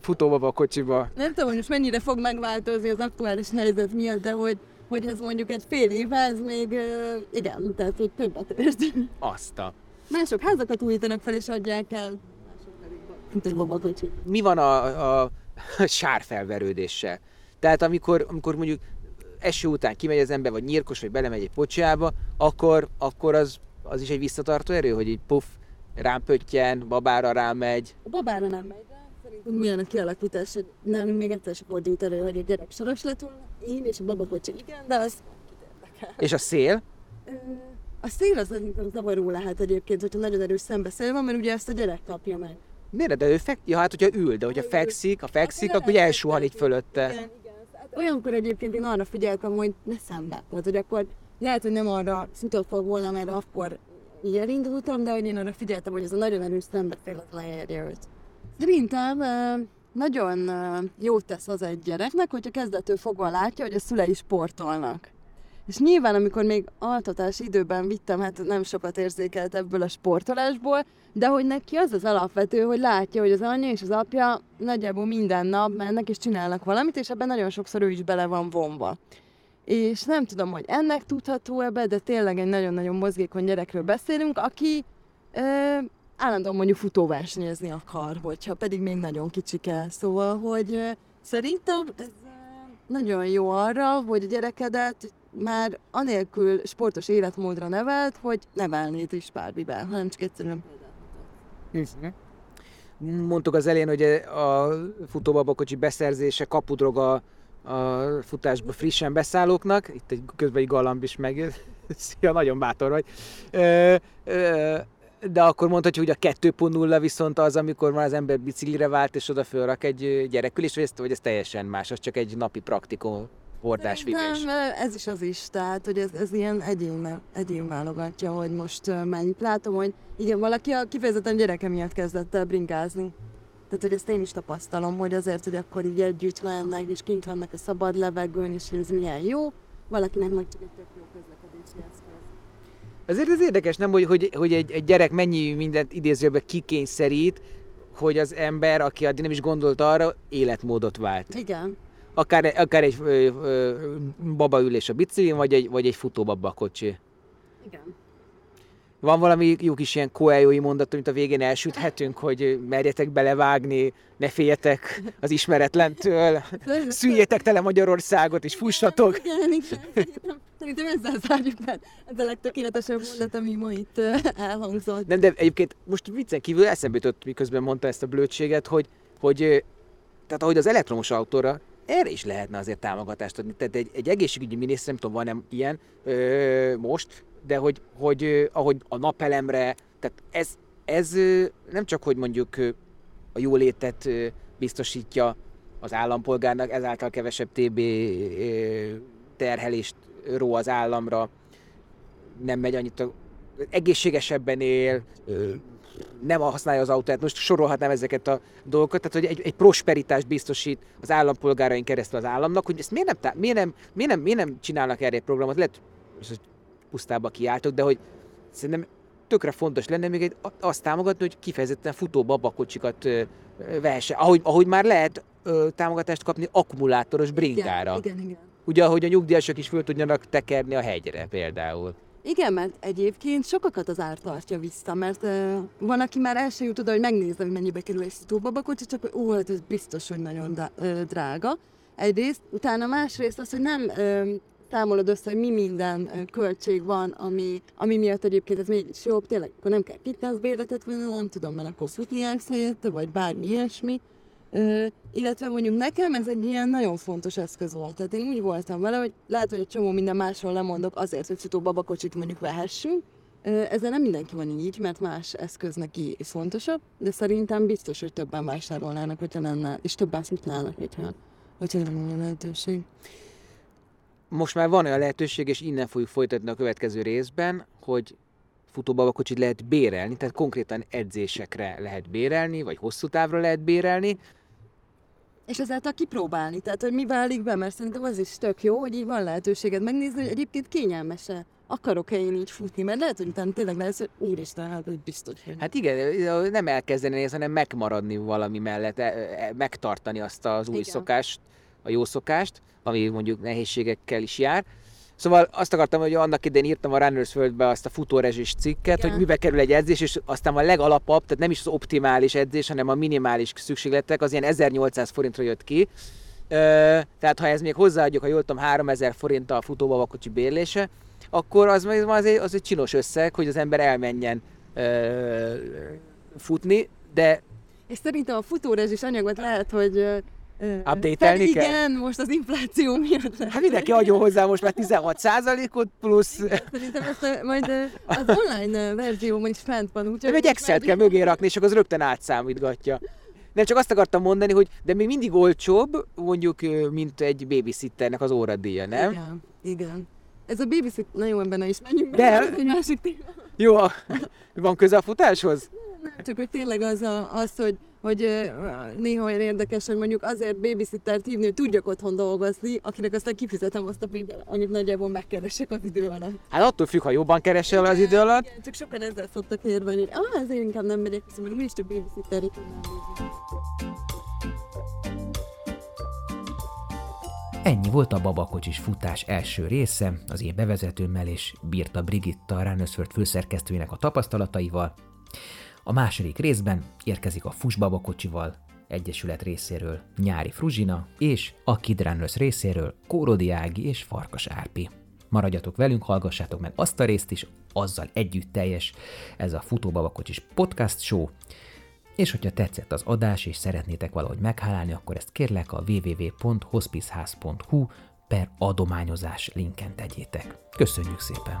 futóba a kocsiba. Nem tudom, hogy most mennyire fog megváltozni az aktuális helyzet miatt, de hogy, hogy ez mondjuk egy fél év, ez még igen, tehát hogy többet érst. Azt a... Mások házakat újítanak fel és adják el. Mi van a, a, a sárfelverődéssel? Tehát amikor, amikor mondjuk eső után kimegy az ember, vagy nyírkos, vagy belemegy egy pocsába, akkor, akkor az, az is egy visszatartó erő, hogy így puff, rám pöttyen, babára rámegy. A babára nem megy szerintem milyen a kialakítás, hogy nem még egyszer sem fordult elő, hogy a gyerek soros lett volna, én és a babakocsi igen, de az És a szél? A szél az amikor zavaró lehet egyébként, hogyha nagyon erős szembeszél van, mert ugye ezt a gyerek kapja meg. Miért? De ő fek... Ja, hát hogyha ül, de hogyha fekszik, ha fekszik, akkor ugye elsuhan így fölötte. Igen, igen. Hát olyankor egyébként én arra figyeltem, hogy ne szembe. Tehát, hogy akkor lehet, hogy nem arra futottak volna, mert akkor így elindultam, de hogy én arra figyeltem, hogy ez a nagyon erős szembefél az leérje őt. Szerintem nagyon jót tesz az egy gyereknek, hogyha kezdetől fogva látja, hogy a szülei sportolnak. És nyilván, amikor még altatás időben vittem, hát nem sokat érzékelt ebből a sportolásból, de hogy neki az az alapvető, hogy látja, hogy az anyja és az apja nagyjából minden nap mennek és csinálnak valamit, és ebben nagyon sokszor ő is bele van vonva. És nem tudom, hogy ennek tudható ebbe, de tényleg egy nagyon-nagyon mozgékony gyerekről beszélünk, aki ö, állandóan mondjuk futóversenyezni akar, hogyha pedig még nagyon kicsike. Szóval, hogy ö, szerintem ez nagyon jó arra, hogy a gyerekedet már anélkül sportos életmódra nevelt, hogy nevelnéd is bármiben, hanem csak egyszerűen Mondtuk az elén, hogy a futóbabakocsi beszerzése kapudrog a, a futásba frissen beszállóknak. Itt egy közben egy galamb is megjött. Szia, nagyon bátor vagy. Ö, ö, de akkor mondhatjuk, hogy a 2.0 viszont az, amikor már az ember biciklire vált, és oda fölrak egy gyerekülés, vagy ez, vagy ez teljesen más, az csak egy napi praktikum hordásvívés. Nem, ez is az is, tehát hogy ez, ez ilyen egyén, egyén válogatja, hogy most mennyit látom, hogy igen, valaki a kifejezetten gyereke miatt kezdett el bringázni. Tehát, hogy ezt én is tapasztalom, hogy azért, hogy akkor így együtt mennek, és kint vannak a szabad levegőn, és ez milyen jó, valakinek meg csak egy tök jó közlekedési eszköz. Azért ez érdekes, nem, hogy, hogy, hogy egy, egy gyerek mennyi mindent idézőben kikényszerít, hogy az ember, aki addig nem is gondolt arra, életmódot vált. Igen. Akár, akár egy ö, ö, babaülés a biciklin, vagy egy, vagy egy futóbaba a kocsi. Igen. Van valami jó kis ilyen koeljói mondat, amit a végén elsüthetünk, hogy merjetek belevágni, ne féljetek az ismeretlentől, szüljétek tele Magyarországot, és fussatok. Igen, igen. Szerintem, szerintem ezzel zárjuk fel. Ez a legtökéletesebb mondat, ami ma itt elhangzott. Nem, de egyébként most viccen kívül eszembe jutott, miközben mondta ezt a blödséget, hogy, hogy tehát ahogy az elektromos autóra, erre is lehetne azért támogatást adni. Tehát egy, egy egészségügyi miniszter, nem tudom, van-e ilyen ö, most, de hogy, hogy ö, ahogy a napelemre, tehát ez, ez ö, nem csak, hogy mondjuk ö, a jólétet ö, biztosítja az állampolgárnak, ezáltal kevesebb TB ö, terhelést ró az államra, nem megy annyit, egészségesebben él, nem használja az autót, most sorolhatnám ezeket a dolgokat, tehát hogy egy, egy prosperitást biztosít az állampolgáraink keresztül az államnak, hogy ezt miért nem, tá- miért nem, miért nem, miért nem csinálnak erre egy programot, lehet, hogy pusztába kiáltok, de hogy szerintem tökre fontos lenne még egy, azt támogatni, hogy kifejezetten futó babakocsikat vehessen, ahogy, ahogy már lehet ö, támogatást kapni akkumulátoros brinkára. Igen, igen, igen. Ugye, ahogy a nyugdíjasok is föl tudjanak tekerni a hegyre például. Igen, mert egyébként sokakat az ár tartja vissza, mert uh, van, aki már el sem jut oda, hogy megnézze, hogy mennyibe kerül egy futóbabakocsi, csak hogy ó, hát ez biztos, hogy nagyon da, uh, drága. Egyrészt, utána másrészt az, hogy nem uh, számolod össze, hogy mi minden uh, költség van, ami, ami miatt egyébként ez mégis jobb, tényleg, akkor nem kell fitnessbérletet venni, nem tudom, mert akkor futni helyette, vagy bármi ilyesmi. Illetve mondjuk nekem ez egy ilyen nagyon fontos eszköz volt. Tehát én úgy voltam vele, hogy lehet, hogy egy csomó minden másról lemondok azért, hogy futó babakocsit mondjuk vehessünk. Ezzel nem mindenki van így, mert más eszköz neki fontosabb, de szerintem biztos, hogy többen vásárolnának, hogyha lenne, és többen futnának, hogyha, hogyha lenne lehetőség. most már van olyan lehetőség, és innen fogjuk folytatni a következő részben, hogy futóbabakocsit lehet bérelni, tehát konkrétan edzésekre lehet bérelni, vagy hosszú távra lehet bérelni. És ezáltal kipróbálni, tehát hogy mi válik be, mert szerintem az is tök jó, hogy így van lehetőséged megnézni, hogy egyébként kényelmese. Akarok-e én így futni, mert lehet, hogy utána tényleg lesz, hogy úristen, hát hogy biztos, hogy Hát igen, nem elkezdeni nézni, hanem megmaradni valami mellett, e- e- megtartani azt az új Igen. szokást, a jó szokást, ami mondjuk nehézségekkel is jár. Szóval azt akartam, hogy annak idején írtam a Runners World-be azt a futórezsés cikket, Igen. hogy mibe kerül egy edzés, és aztán a legalapabb, tehát nem is az optimális edzés, hanem a minimális szükségletek, az ilyen 1800 forintra jött ki. Ö, tehát ha ez még hozzáadjuk, ha jól tudom, 3000 forint a futóbabakocsi bérlése, akkor az, az, az, egy, az egy csinos összeg, hogy az ember elmenjen ö, futni, de És szerintem a futórezsis anyagot lehet, hogy Update-elni kell? Igen, most az infláció miatt. Hát mindenki adjon hozzá most már 16 ot plusz... Szerintem ezt majd az online verzió is fent van. Úgyhogy egy Excel-t kell mögé rakni, és akkor az rögtön átszámítgatja. Nem csak azt akartam mondani, hogy de még mindig olcsóbb, mondjuk, mint egy babysitternek az óradíja, nem? Igen, igen. Ez a babysit, na jó, ebben is menjünk be, de... egy másik téma. Jó, van köze a futáshoz? Nem, csak hogy tényleg az, a, az hogy, hogy néha olyan érdekes, hogy mondjuk azért babysittert hívni, hogy tudjak otthon dolgozni, akinek aztán kifizetem azt a pénzt, amit nagyjából megkeresek az idő alatt. Hát attól függ, ha jobban keresel az idő alatt. Igen, csak sokan ezzel szoktak érvelni. Ah, ezért inkább nem megyek, hiszen mi is több babysitterre Ennyi volt a babakocsis futás első része, az én bevezetőmmel és bírta Brigitta a Ránöszföld főszerkesztőjének a tapasztalataival. A második részben érkezik a Fus babakocsival, Egyesület részéről Nyári Fruzsina, és a Kidránösz részéről Kórodi Ági és Farkas Árpi. Maradjatok velünk, hallgassátok meg azt a részt is, azzal együtt teljes ez a Futóbabakocsis podcast show, és hogyha tetszett az adás, és szeretnétek valahogy meghálálni, akkor ezt kérlek a www.hospiceház.hu per adományozás linken tegyétek. Köszönjük szépen!